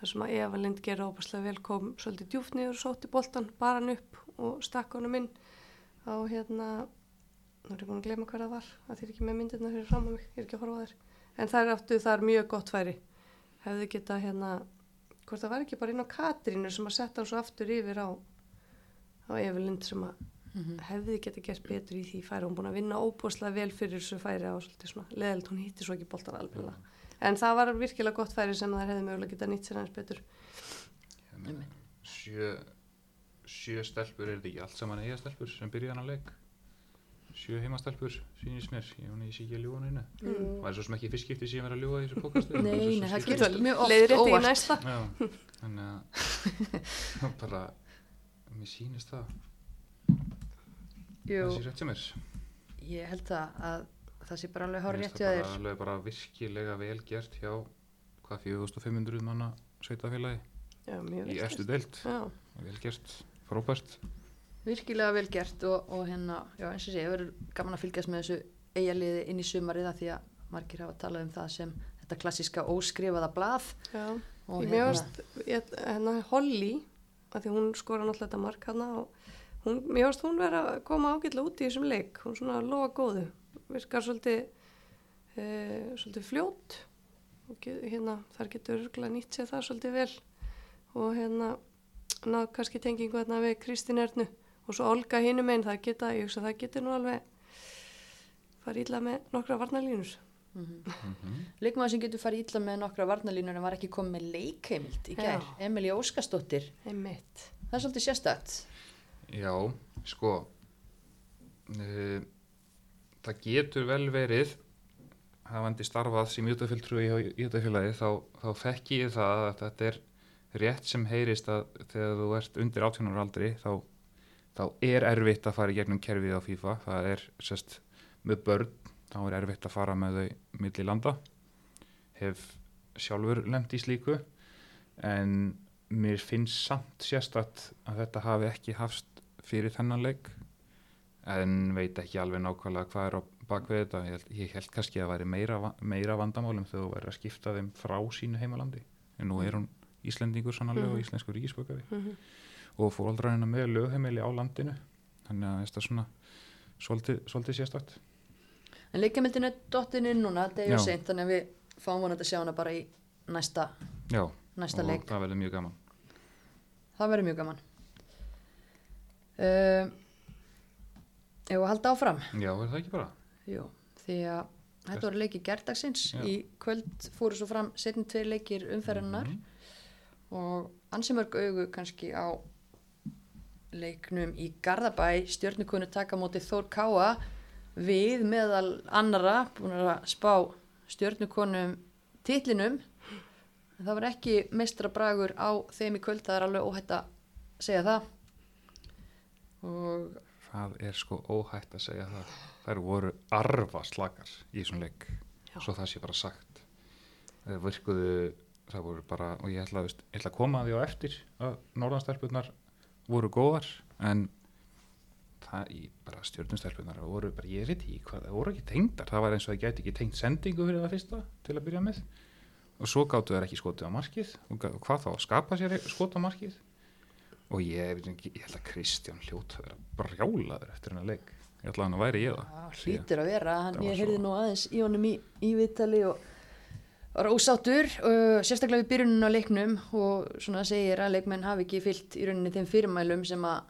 þar sem að Eva Lind gera óbærslega vel, kom svolítið djúft niður og sótti boltan, bara hann upp og stakk honum inn. Á hérna, nú er ég búin að glema hvað það var, það er ekki með myndirna fyrir fram að mig, ég er ekki að horfa á þær, en þær áttu þar mjög gott færi, hefðu geta hérna, hvort það var ekki bara inn á Katrínu sem að setja hann svo aftur yfir á á Evelind sem að hefði geta gert betur í því færi. Hún búin að vinna óbúslega vel fyrir þessu færi á svolítið svona leðilt, hún hitti svo ekki boltan alveg en það var virkilega gott færi sem þær hefði mögulega geta nýtt sér aðeins betur. Hérna, sjö, sjö stelpur er þetta ekki allt saman eiga stelpur sem byrja hann að leik? Sjö heimastelpur sýnist mér, ég hún ég sé ekki að ljúa hann einu Mm. það er svo sem ekki fiskipti sem ég verið að ljúa í þessu pókastu Nei, nei, það gerist mjög oft leiðrétti í óvart. næsta. Já, þannig að bara, mér sýnist það. Jú, það sé rétt sem er ég held það að það sé bara alveg hár Mér rétt finnst hjá það þér. bara, alveg bara virkilega vel gert hjá hvað 4500 manna sveitafélagi Já, mjög í deild. Já, vel gert, frábært. Virkilega vel gert og, og hérna, já eins og sé, það verður gaman að fylgjast með þessu eigaliði inn í sumarið að því að margir hafa talað um það sem þetta klassiska óskrifaða blað. Já. Og Ég varst, ég, hérna Holly, að því hún skora náttúrulega þetta mark hana og hún, mér varst hún vera að koma ágætlega út í þessum leik, hún svona lofa góðu, virkar svolítið, e, svolítið fljót og get, hérna, þar getur örgulega nýtt sér það svolítið vel. Og hérna náð kannski tengingu hérna við Kristín Ernu og svo Olga hinum einn, það geta, ég hugsa það getur nú alveg farið illa með nokkra varnalínur. leikmaður sem getur farið illa með nokkra varnalínur en var ekki komið með leikheimild í gær, Já. Emilí Óskarsdóttir. Einmitt. það er svolítið sérstakt. Já, sko uh, það getur vel verið hafandi starfað sem jútafylgtrúi í jútafélagi þá, þá þekki ég það að þetta er rétt sem heyrist að þegar þú ert undir 18 ára aldri þá, þá er erfitt að fara í gegnum kerfið á FIFA. Það er sérst með börn þá er erfitt að fara með þau milli landa. Hef sjálfur lemt í slíku en mér finnst samt sérstætt að þetta hafi ekki hafst fyrir þennan leik en veit ekki alveg nákvæmlega hvað er á bakvið þetta ég held, ég held kannski að það væri meira, meira vandamálum þegar þú væri að skipta þeim frá sínu heimalandi en nú er hún Íslendingur sannarlega og Mhm. íslenskur ríkisbökaði Mm og fóraldræðina með lögheimili á landinu þannig að þetta er svona svolítið, svolítið sérstætt en leikheimildin er dottin inn núna, þetta er Já. ju seint þannig að við fáum vonandi að sjá hana bara í næsta, Já, næsta og leik. það verður mjög gaman. Það verður mjög gaman. Uh, Ef að halda áfram. Já, er það ekki bara? Jú, því að þetta voru leikir gerdagsins. Já. Í kvöld fóru svo fram setjum tveir leikir umferðinnar Mhm. og ansi mörg augu kannski á leiknum í Garðabæ stjörnukonu taka á móti Þór Káa við meðal annara búin að spá stjörnukonum titlinum en það var ekki mestrabragur á þeim í kvöld, það er alveg óhætt að segja það og Það er sko óhætt að segja það. Þær voru arfa slakar í þessum leik, Já. svo það sé bara sagt. Það virkuðu, það voru bara, og ég ætla, veist, ég ætla að koma því á eftir að norðanstelpunar voru góðar, en það í bara stjórnustelpunar voru bara, ég veit ekki hvað, það voru ekki tengdar. Það var eins og það gæti ekki tengt sendingu fyrir það fyrsta til að byrja með. Og svo gáttu þær ekki skotið á markið, og hvað þá skapa sér skot á markið. Og ég, ég held að Kristján hljótt að vera brjálaður eftir hennar leik. Ég ætla að hann væri ég það. Hlýtur að vera, hann, ég heyrði nú aðeins í honum í, í viðtali og var ósáttur, uh, sérstaklega við byrjunin á leiknum og svona segir að leikmenn hafi ekki fyllt í rauninni þeim fyrirmælum sem að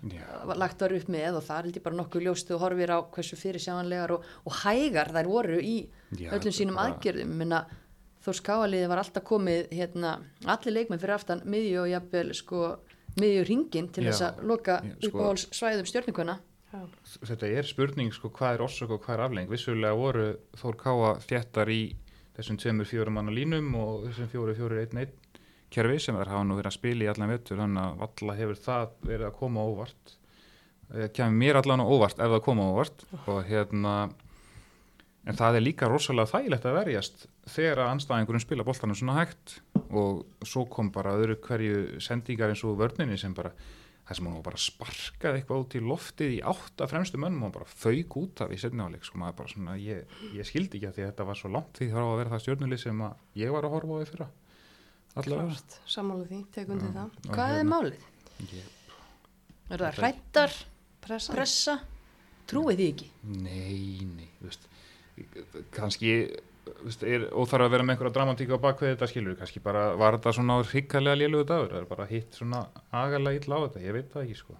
Já, lagt var upp með og það er held ég bara nokkuð ljóst og horfir á hversu fyrirsjáanlegar og, og hægar þær voru í Já, öllum sínum bara- aðgerðum minna Þórs Káaliði var alltaf komið hérna, allir leikmenn fyrir aftan miðju og jafnvel sko miðju ringin til þess að loka sko- uppáhalds svæðum stjórninguna Já. þetta er spurning sko hvað er orsök og hvað er afleng vissulega voru Þór Káa þjættar í þessum tveimur fjórum manna línum og þessum fjóru fjóru einn einn kerfi sem þær hafa nú verið að spila í allan vettur þannig að valla hefur það verið að koma óvart. Það kemur mér allan óvart ef það koma óvart. Og hérna en það er líka rosalega þægilegt að verjast þegar að anstæðingurinn spila boltanum svona hægt og svo kom bara öðru hverju sendingar eins og vörninni sem bara það sem hún var bara sparkaði eitthvað út í loftið í átta fremstu mönnum og bara fauk út af í setniháleik sko maður bara svona, ég, ég skildi ekki að því að þetta var svo langt því þá að vera það stjórnulið sem að ég var að horfa á því fyrra allavega Klart, sammála því, tekum til það. Hvað er hérna, málið? ég, Er það hrættar, Pressa. pressa? Trúið því ekki? Nei, nei, þú veist, kannski þú veist, er óþarf að vera með einhverja dramatíka á bakvið þetta skilur, kannski bara var þetta svona hrikalega lélugu dagur, það er bara hitt svona agalega illa á þetta, ég veit það ekki sko.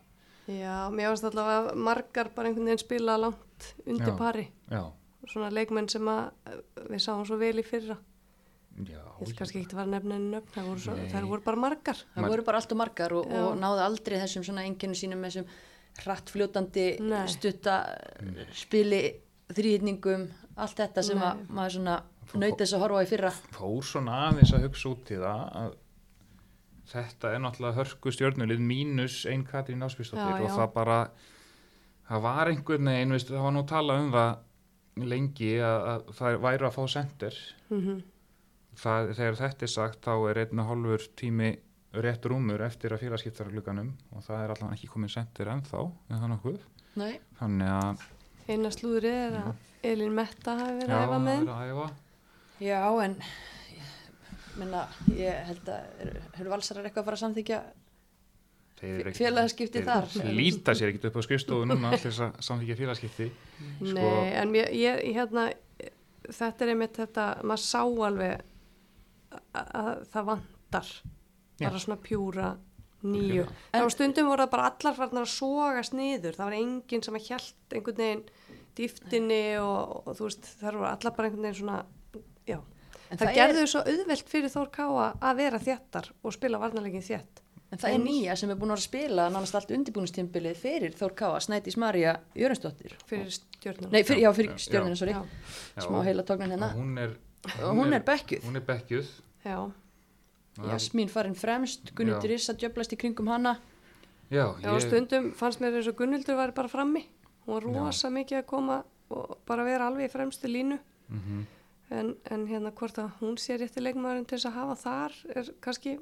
Já, mér varst allavega margar bara einhvern veginn spila langt undir Já. pari. Já, Svona leikmenn sem að við sáum svo vel í fyrra. já. Ég held kannski ekki nefna henni nöfn, það voru, svo, þær voru bara margar. Það Man- voru bara allt og margar og, og náðu aldrei þessum svona enginu sínum með þessum hrattfljótandi stutta spili þrýðningum, allt þetta sem að maður svona naut þess að horfa í fyrra. Fór svona aðeins að hugsa út í það að þetta er náttúrulega hörku stjórnulið mínus einn Katrín Ásbjörnsdóttir og það bara, það var einhvern veginn, veist, það var nú talað um það lengi að, að það væri að fá sendir Mm það, þegar þetta er sagt þá er einn og hálfur tími rétt rúmur eftir að félagskiptaragluganum og það er allavega ekki komin sendir ennþá Nei, þannig að Eina slúðrið er að Elín Metta hafi verið já, að æfa með það þeim. er að æfa já en minna, ég held að eru er valsarar eitthvað að fara að samþykja þeir þar. líta sér ekkert upp á skrifstofu núna til þess að samþykja félagskipti sko, Nei, en mér, ég, hérna, þetta er einmitt þetta, maður sá alveg að, að það vantar bara Já. svona pjúra nýju. Algjörlega. Það var stundum voru það bara allar farnar að sogast niður, það var enginn sem að hjælt einhvern veginn dýftinni og, og þú veist, það voru allar bara einhvern veginn svona, já. En það það, gerðu er, svo auðvelt fyrir Þór Káa að vera þéttar og spila varnarleikin þétt. en það er nýja sem er búin að spila nánast allt undirbúinustímbilið fyrir Þór Káa, Snædís María Jörnsdóttir. fyrir stjórnum. Nei, fyrir, já, fyrir Já, stjórnina, já. sorry. Smá heila tóknan hérna. og hún er Og hún er bekkjuð. hún er bekkjuð já, Jasmín farin fremst, Gunnildur Já. Issa djöblast í kringum hana. já, já, og stundum fannst mér eins og Gunnildur var bara frammi. Hún var Já. rosa mikið að koma og bara vera alveg í fremstu línu. mm En, en hérna hvort að hún sé rétti leikmaðurinn til þess að hafa þar er kannski,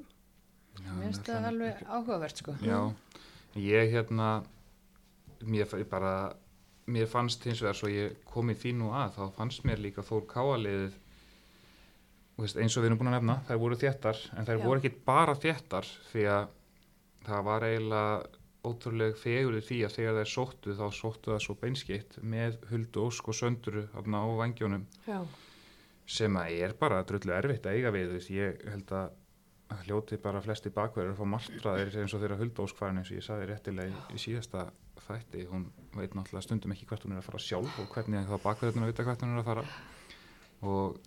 Mér finnst það alveg áhugavert, sko. já, ég hérna mér bara mér fannst hins vegar svo ég kom í því nú að þá fannst mér líka Þór Káaliðið veist, eins og við erum búin að nefna þær voru þéttar en þær Já. voru ekki bara þéttar því að það var eiginlega ótrúleg fegurði því að þegar þær sóttu þá sóttu það svo beinskeitt með huldu ósk og söndru þarna á vangjónum já, sem að er bara drullu erfitt að eiga við veist, ég held að hljóti bara flesti bakverður að fá martraðir eins og þeirra huldóskvarn eins og ég saði réttilega í, í síðasta þætti. Hún veit náttúrulega stundum ekki hvert hún er að fara sjálf og hvernig þá bakverðurinn að vita hvert hún er að fara. Og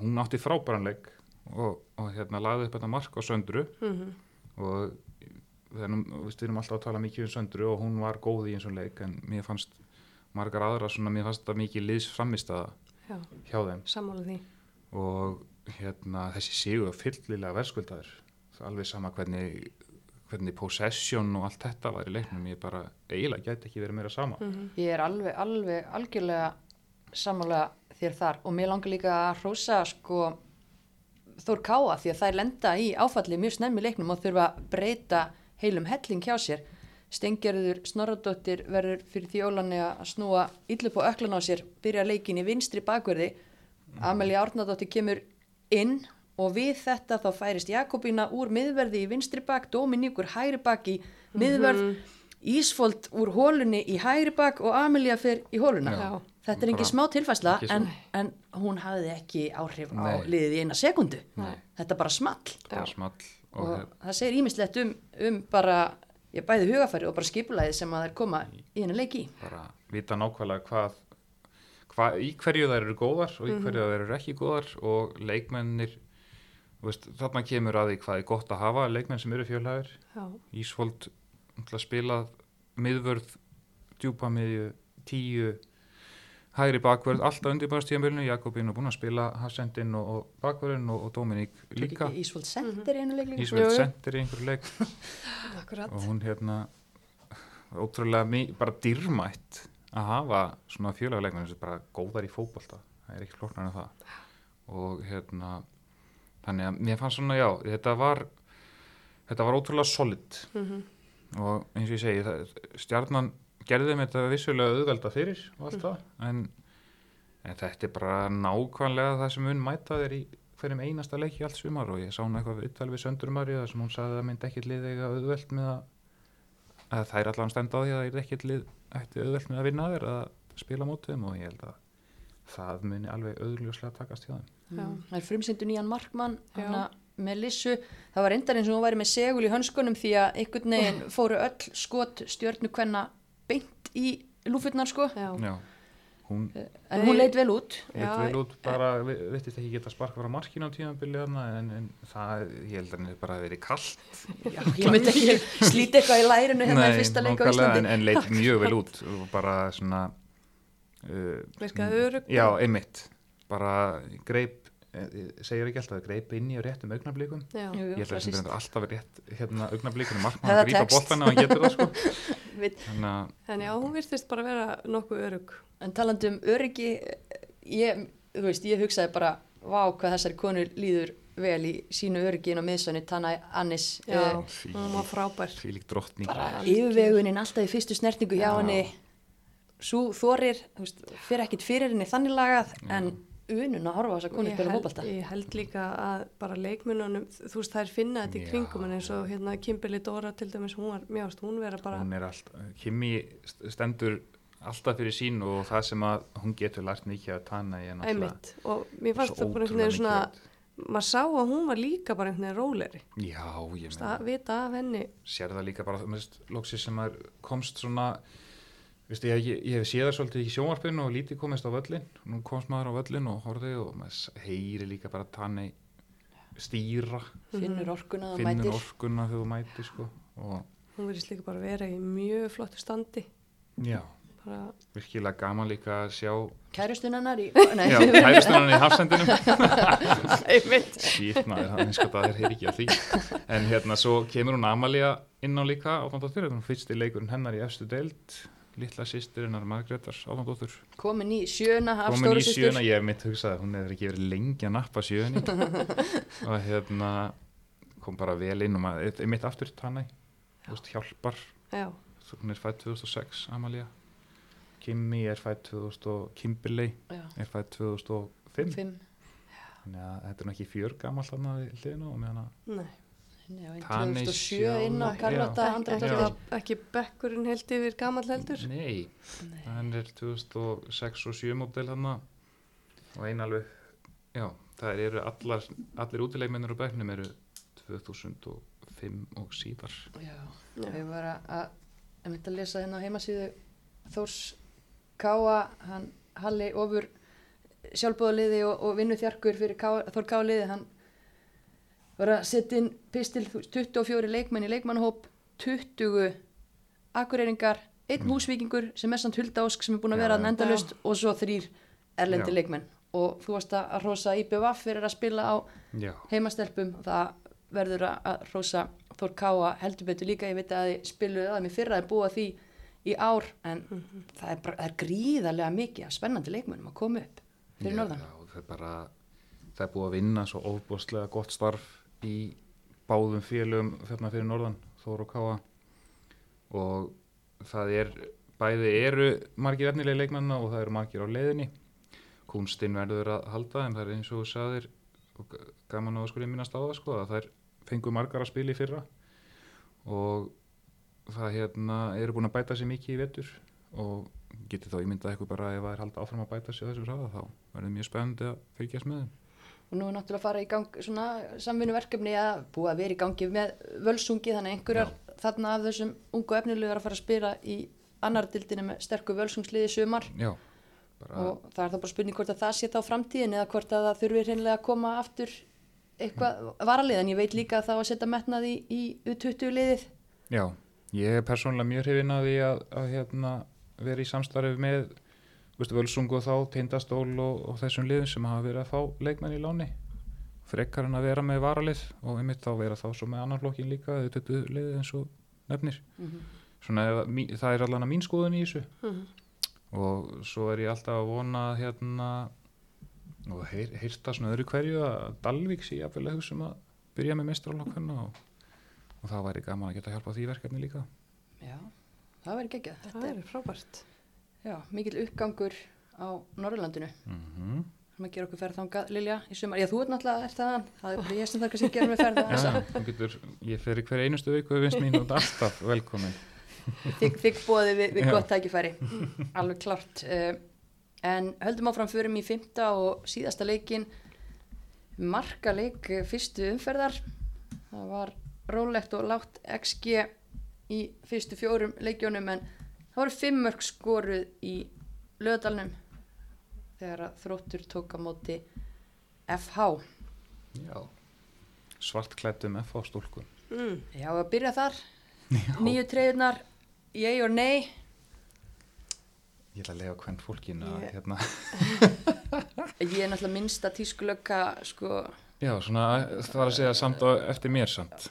hún átti frábæranleik og, og hérna lagði upp þetta mark á söndru Mhm. og þannig, við erum alltaf að tala mikið um söndru og hún var góð í eins og leik en mér fannst margar aðra svona, mér fannst þetta mikið liðs framistaða Já, hjá þeim sammála því. og hérna þessi sigur fyllilega verðskuldaður alveg sama hvernig hvernig possession og allt þetta var í leiknum ég bara eiginlega gæti ekki verið meira sama Mhm. Ég er alveg, alveg algjörlega sammála þér þar og mér langar líka að hrósa sko Þór Káa því að þær lenda í áfalli mjög snemmi leiknum og þurfa að breyta heilum helling hjá sér. Stengjörður Snorradóttir verður fyrir því ólanni að snúa illu på öklan á sér, byrja leikin í vinstri bakverði. Amelia Árnadóttir kemur inn og við þetta þá færist Jakobína úr miðverði í vinstri bak, Dominíkur hægri bak í miðverð, Ísfold úr hólunni í hægri bak og Amelia fer í hóluna. Já. Þetta er engin smá tilfæsla en, en hún hafði ekki áhrif á Nei. liðið í eina sekundu. Nei. Þetta bara small bara small og, og og það segir ímislegt um, um bara, ég bæði hugafæri og bara skipulæði sem að þær koma í henni leiki. bara vita nákvæmlega hvað hva, í hverju þær eru góðar og í hverju þær eru ekki góðar og leikmennir þú veist, þarna kemur að því hvað er gott að hafa leikmenn sem eru Ísfold náttúrulega spilað miðvörð, djúpa miðju, tíu, hægri bakvörð, alltaf undirbæðastíðanbölinu, Jakobín er búin að spila Hassendin og, og bakvörðin og, og Dominík líka, Ísvold Center í henni leik jú. sendir í einhverju leik. Akkurat. og hún hérna ótrúlega mi- bara dýrmætt að hafa svona fjölega leikmenn sem bara góðar í fótbolta, það er ekki flóknar en það. Og hérna þannig að mér fannst svona já, þetta var þetta var ótrúlega solid. Mhm. og eins og ég segi það, stjarnan gerði þeim þetta vissulega auðvelda fyrir og allt það en, en þetta er bara nákvæmlega það sem mun mæta þér í hverjum einasta leiki allt sumar og ég sá hún eitthvað viðtal við Söndrumari þar sem hún sagði að myndi ekkit lið eiga auðvelt með að, að það er allan stend á því að það er ekkit lið ætti auðvelt með að vinna þér að spila þeim og ég held að það muni alveg auðljóslega takast hjá þeim Já. Mm. Það er frumsyndu nýjan markmann með Lissu. Það var reyndar eins og hún væri með segul í hönskunum því að einhvern veginn fóru öll skot stjörnu hvenna beint í lúfurnar sko. Já, Já, hún En hún leit vel út. leit vel út bara, vi- virtist ekki geta sparka frá markinu á tímabili þarna en, en það, ég held að henni bara verið kallt Já, ég myndi ekki slíti eitthvað í lærinu hérna í fyrsta leik á Íslandi. en, en leit mjög vel út bara svona uh, já, einmitt bara greip eh, segir ekki alltaf, greip inn í augnablikum Já, Jú, jú, ég held að það sem alltaf er rétt hérna augnablikunum Það markmann er að grípa text. boltan ef hann getur það sko. Þannig að en já, hún virtist bara vera nokkuð örugg. En talandi um öryggi, ég, þú veist, ég hugsaði bara, vá hvað þessari konur líður vel í sínu öryggi inn á miðsönni, Tanna Annis, Já, Fí- hún var frábær. bara yfirvegunin alltaf í fyrstu snertingu hjá Já. henni, svo þorir, þú veist, fyrir ekkit fyrir henni þannig lagað, en unun að horfa á þessa konur Ég spila fótbolta. ég held líka að bara leikmununum, þú veist, þær finna þetta í kringum en eins og hérna Kimberly Dora til dæmis, hún var, mjög ást, hún vera bara, hún er allt, Kimi st- stendur alltaf fyrir sín og það sem að hún getur lært mikið að er náttúrulega einmitt. Og mér fannst það bara einhvern veginn svona, maður sá að hún var líka bara einhvern veginn róleri, já, ég meina, vita af henni, sér það líka bara þú veist, loksins sem komst svona Vistu, ég, ég, ég hef séð það svolítið í sjónvarpinu og lítið komist á völlin nú komst maður á völlin og horfði og maður heyri líka bara tanni stýra, Finnur orkuna og finnur mætir. orkuna þegar þú mætir sko. og hún verðist líka bara vera í mjög flottu standi, já, bara, virkilega gaman líka að sjá Kærustunarnar í... Nei, já, hægustunarinn í hafsendinum. Einmitt, Sýtt maður, það að það er ekki að því. En hérna, svo kemur hún Amalia inn á líka er hún fyrsti leikurinn hennar í efstu deild Lilla sýstirinnar Margretars áfandóttur Komin í sjöna af Komin stóru í systur. sjöuna, ég hef mitt hugsað að Hún hefur ekki verið lengi að nappa sjöunni. Og hérna kom bara vel inn og maður, mitt aftur veist, hjálpar. Já, Hún er fætt 2006, Amalia Kimmy er fætt 2000 og Kimberley er fætt 2005 fimm. Þannig að þetta er nú ekki fjör gammal þarna við hliðina og meðan að nei, Já, en Tanni 2007 inn á Karlota ekki, ekki, bekkurinn held yfir gamall heldur, Nei, Nei. hann er 2006 og 7 mótel hann og eina alveg Já, það eru allar, allir útileikmennir á bæknum eru 2005 og síðar. Já, Já. við varum að, að mynda að lesa hérna á heimasíðu Þórs Káa, hann Halli ofur sjálfbóðaliði og, og vinnu þjarkur fyrir Káa, Þór Káa liði, hann var að setja inn pistil þú veist, 24 leikmenn í leikmannahóp, 20 akureyringar, einn Mm. húsvíkingur sem er samt Hulda Ósk sem er búin að vera að endalust og svo þrýr erlendi Já. leikmenn. Og þú varst að rosa IBVF fyrir að spila á Já, heimastelpum. Það verður að- að rosa Þór Káa heldur betur líka, ég veit að þið spiluðu að mér fyrra að búa því í ár en það, er bara, það er gríðarlega mikið af spennandi leikmennum að koma upp fyrir Já, norðan. Já, það er bara, það er búið að vinna svo óbúslega gott starf í báðum félögum þarna fyrir norðan, Þór og Káa og það er, bæði eru margir efnilega leikmanna og það eru margir á leiðinni. Kunstinn verður að halda en það er eins og þú sagðir og gaman að sko minnast á það sko að það er fengu margar að spila í fyrra og það hérna eru búin að bæta sér mikið í vetur og getið þá ímyndað eitthvað bara ef það er halda áfram að bæta sér á þessum hraða þá verður mjög spennandi að fylgjast með þeim. Og nú er náttúrulega að fara í gang svona samvinnuverkefni að búa að vera í gangi með völsungi þannig að einhverjar þarna af þessum ungu efnilegu er að fara að spila í annar dildinu með sterku völsungsliði sumar. Já, bara, og það er þá bara spurning hvort að það sé þá framtíðin eða hvort að það þurfi hreinlega að koma aftur eitthvað varalið. En ég veit líka að það á að setja metnað í, í U20 liðið. Já, ég er persónulega mjög hrifin að því að, að hérna, vera í samstarfi með Völsung og þá, Tindastól og, og þessum liðum sem hafa verið að fá leikmenn í láni frekar en að vera með varalið og einmitt þá vera þá svo með annan flokkin líka þetta liðið eins og nefnir svona ef, að mí- það er allan að mín skoðun í þessu Mhm. og svo er ég alltaf að vona hérna og heyr, heyrta svona öðru hverju að Dalvík sé jafnvel að hugsa um að byrja með mestralokkanna og, og það væri gaman að geta hjálpa því verkefni líka Já, það verður geggjað. Þetta er frábært. Já, mikil uppgangur á Norrlandinu. mm -hmm. Það maður gera okkur ferð þangað, Lilja, í sumar. Já, þú ert náttúrulega er það, það er ég sem þarf kannski að gera mig ferð Já, þess þú getur, ég fer í hver einustu viku við vinst mín og er alltaf velkomin Þig, þig bóði við, við Já. gott tækifæri, alveg klart. Uh, en höldum áfram förum í fymta og síðasta leikin, markaleik eh, fyrstu umferðar. Það var rólegt og lágt XG í fyrstu fjórum leikjónum en það voru fimm mörg skoruð í lögadalnum þegar að þróttur tók á móti FH. Já, svartklættum F á stúlku Mm. Já, að byrja þar, nýju treyðunar, ég og nei. Ég ætla að lega hvern fólkin að Ég- hérna Ég er náttúrulega minnsta tískulöka, sko, Já, svona, það var að segja samt á eftir mér samt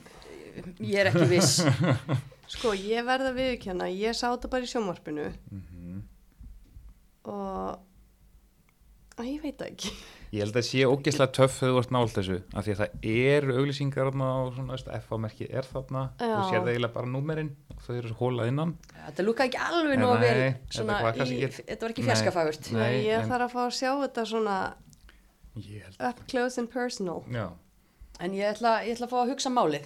ég er ekki viss. Sko, ég verða viðkjanna, ég sá þetta bara í sjónvarpinu mm og Æ, ég veit það ekki. Ég held að sé ógeðslega töff þegar þú ert nált þessu af því að það eru auglýsingar þarna og svona, F-merki er þarna Já. og sér það eiginlega bara númerinn og þau eru hólað innan Þetta lúka ekki alveg nóg vel, þetta svona, var ekki- þetta var ekki Nei. Nei, ég en- þarf að fá að sjá þetta svona up close and personal. Já, En ég ætla, ég ætla að fá að hugsa málið,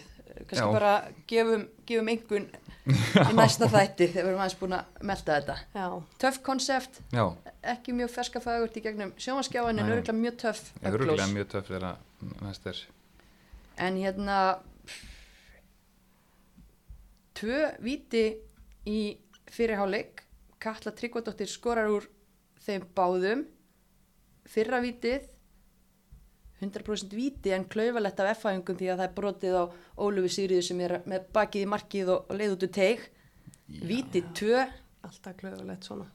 kannski Já. bara gefum, gefum einhvern í næsta þætti þegar við erum aðeins búin að melda þetta. Já, Töff konsept, já, ekki mjög fjarskafagurt í gegnum sjónvaskjáin en Nei. örgulega mjög töff. öruglega mjög töff þegar næst er En hérna tvö viti í fyrirháleik Katla Tryggvadóttir skorar úr þeim báðum fyrra vitið 100% viti en klaufalett af F-hæðingum því að það er brotið á Ólufi Sigriðu sem er með bakið í markið og, leið út úr teig viti 2 alltaf klöfulegt svona.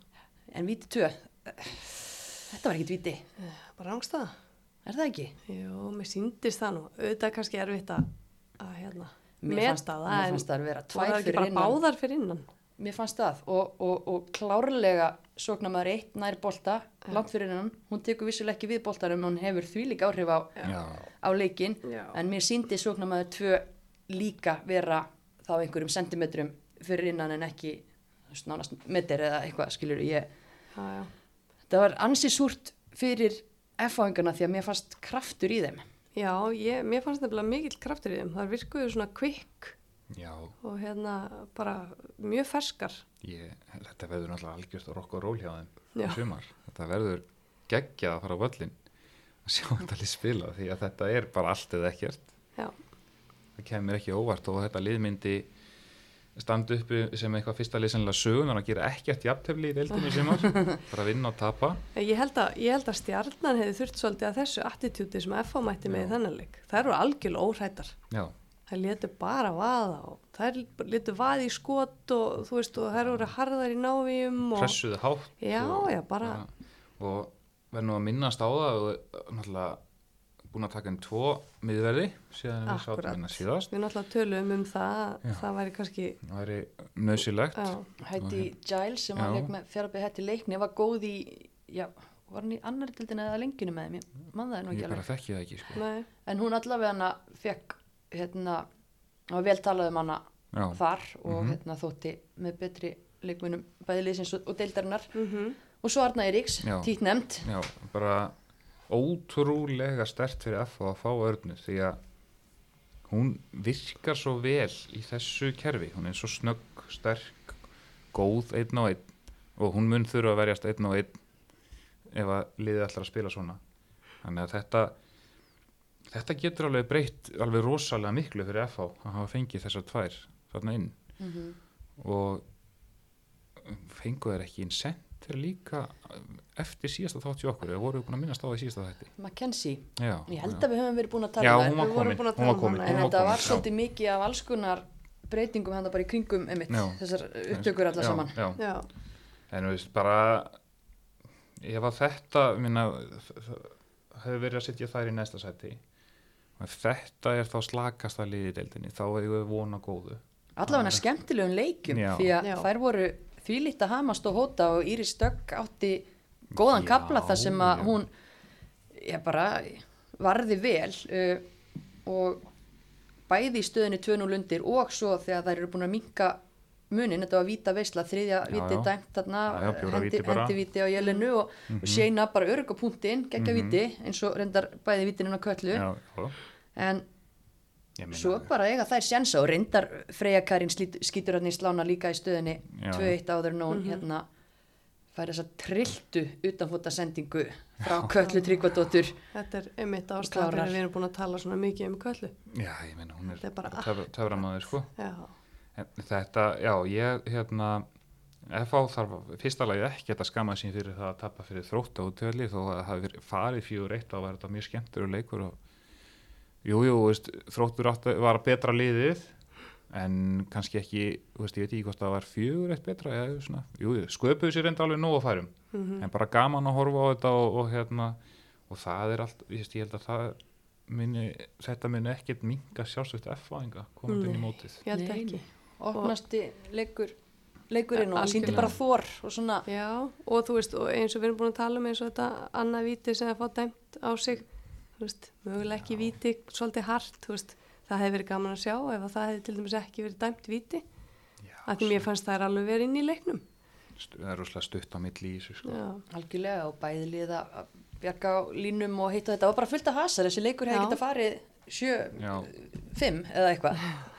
en viti 2 þetta var ekkit viti Bara rángstæða. er það ekki? Jú, mér síndist það nú. Auðvitað kannski erfitt að, að hérna, Mér fannst, það. mér fannst það að vera tvær fyrir innan? Mér fannst það og, og, og klárlega sóknamaður eitt nær bolta, langt fyrir hennan, hún tekur vissulega ekki við boltarum en hún hefur því líka áhrif á, Já, á leikin Já. en mér síndi sóknamaður tvö líka vera þá einhverjum sentimetrum fyrir innan en ekki nánast meter eða eitthvað skilur ég. Já, já. Það var ansi súrt fyrir F-áingana því að mér fannst kraftur í þeim. Já, ég, mér fannst nefnilega mikill kraftur í þeim. Það virkuðu svona quick já og hérna bara mjög ferskar. ég, Þetta verður náttúrulega algjörst að rokka og ról hjá þeim í sumar Þetta verður geggjað að fara á völlin að sjá þetta lið spila því að þetta er bara allt eða ekkert Já, það kemur ekki óvart og þetta lið myndi standa uppi sem eitthvað fyrsta lið sennilega sögunar að gera ekkert jafntefli í deildinni sem var bara vinna og tapa ég held að, ég held að stjarnan hefði þurft svolítið að þessu attitúti sem FH mætti með í Já. þennan leik. Það eru algjörlega óhrættar. já, Það letu bara vaða og það letu vaði í skot og þú veist og það eru harðar í návíum og... pressuðu hátt Já, og, já, bara, og verður nú að minnast á það og náttúrulega búin að taka inn tvo miðverði síðan við sátum hérna síðast. Við náttúrulega tölum um það, Já. það væri kannski, það væri nöðsilegt já, Hætti Giles sem var fjárabæði hætti leikni var góð í, já, var hann í annar dildin eða lengjunu með ég mann það er nú ekki ég bara alveg. þekki það ekki sko. nei, en hún allavega hana fekk hérna, það var vel talað um hana já, þar og Mhm. hérna þótti með betri leikmunum bæði liðsins og, og deildarinnar. Mhm, og svo Arna Eiríks, Já. títt nefnd. Já, bara ótrúlega stert fyrir F að fá örnu því að hún virkar svo vel í þessu kerfi, hún er svo snögg, sterk, góð einn á einn og hún mun þurfa að verjast einn á einn ef að liðið ætlar að spila svona. Þannig að þetta þetta getur alveg breytt alveg rosalega miklu fyrir FH að hafa fengið þessar tvær þarna inn. Mm og fengu þeir ekki inn sendir líka eftir síðasta þátt í okkur? Eða voru búin að minnast á það í síðasta þætti? Mackenzie, já, ég held já. að við höfum verið búin að tala já, um hún var Við vorum komin, búin að hún var tala um komin, en þetta var svolítið mikið af alls konar breytingum hann bara í kringum einmitt, Já. þessar upptökur allar já, saman. já. já, en þú veist bara ef að þetta minna, hefur verið að sitja þær í næsta sæti þetta er þá slakasta liði í deildinni þá er við vona góðu allavega skemmtilegum leikjum Já. því að Já. þær voru þvílíkt að hamast og hóta og Íris Dögg átti góðan Já, kapla þar sem að já. hún ég bara varði vel uh, og bæði í stöðinni 2-0 undir og svo þegar þær eru búin að minka munin, þetta var víta veisla, þriðja Já, víti já. dæmt þarna, Já, hendi, hendi víti á jelinu og, og séna bara örg á punktinn, geggja Mhm. víti eins og reyndar bæði vítin inn á köllu. Já, já, en ég meina Svo bara eiga þær sjensa og reyndar Freyja Karin slít- skýtur hann í slána líka í stöðinni Já. 2-1 áður en hún hérna fær þessa trilltu utanfóta sendingu frá Köllu Tryggvadóttur. Þetta er Klárar. fyrir að við erum búin að tala svona mikið um köllu. Já, ég meina hún er, er töframæður sko. Já, Þetta, já, ég, hérna, FH þarf fyrsta lagi ekki að skama sín fyrir það að tappa fyrir þrótt á útvöldi þó að það hafi verið farið fjögur eitt og var þetta mjög skemmtur leikur og jú, jú, þróttur átti, var betra liðið en kannski ekki, veist, ég veit ekki hvort það var fjögur eitt betra eða svona, jú, jú, sköpuðu sér enda alveg nóg að færum mhm, en bara gaman að horfa á þetta og, og hérna, og það er allt, ég, veist, ég held að það muni, þetta muni ekkert minga sjálfsveit F-fáinga komandi inn í mótið. Ég held Nei, ekki opnasti leikur leikurinn og hann síndi Algjörlega. bara þor og svona Já, og þú veist, og eins og við erum búin að tala um eins og þetta annað víti sem að fá dæmt á sig, þú veist, mögulega ekki víti, svolítið hart, þú veist, það hefði verið gaman að sjá ef að það hefði til dæmis ekki verið dæmt víti, Já, að því mér fannst það er alveg verið inn í leiknum. það er rosalega stutt á milli í þessu sko. Já, algjörlega og bæði liða að bjarga á línum og hitt og þetta var bara fullt af hasar þessi leikur hefði Já. getað farið 7, Já. 5 eða eitthvað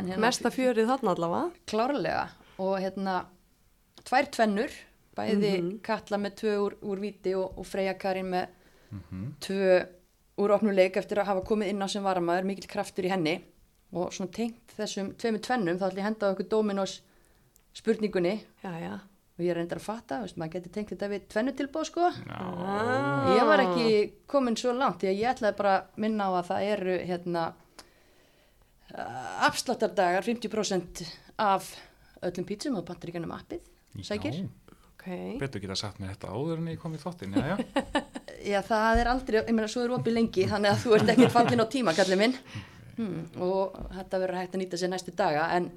hérna mesta fjörið þarna allavega. klárlega. Og hérna tvær tvennur bæði Mhm. Katla með tvö úr, úr viti og, og Freyja Karin með Mhm. tvö úr opnuleik eftir að hafa komið inn á sem varamæður mikill kraftur í henni. Og svona tengt þessum tveimur tvennum þá ætlum ég að henda okkur Dominos spurningunni. Já, já, og ég er reyndar að fatta, veist, maður getur tengt þetta við tvennu tilbúð sko. Já, ég var ekki komin svo langt því að ég ætlaði bara að minna á að það eru hérna afsláttardagar 50% af öllum pítsum og pantaríkanum appið sækir. Já, ok. betur geta sagt mér þetta áður en ég kom í þáttinn, já, já. Já, það er aldrei, ég meina, svo er opið lengi þannig að þú ert ekki fallin á tíma, kallið minn hmm, og þetta verður hægt að nýta sér næstu daga en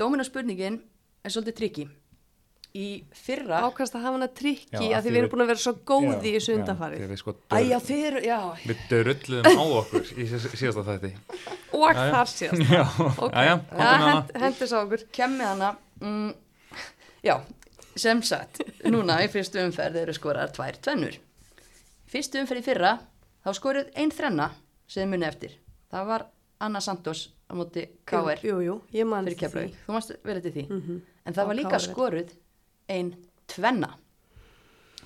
dóminu spurningin er svolítið trikki í fyrra Ákvæmst að hafa hana trikki að af því því við erum búin að vera svo góði í Já, þessu undanfarið. þegar við sko við dörulluðum á okkur í síðast- síðasta þætti. Og þar síðast. Já, Ok, já, já, já, komdu með hana. hend, hendis á okkur. kemmið hana mm, já, sem sagt núna í fyrstu umferð eru skoraðar tvær tvennur fyrstu umferð í fyrra þá skoruð ein þrenna sem muni eftir það var Anna Santos á móti KR Jú, jú, ég man fyrir keflaug, þú mást vel eftir því Mhm. en það Á var líka skoruð ein tvenna.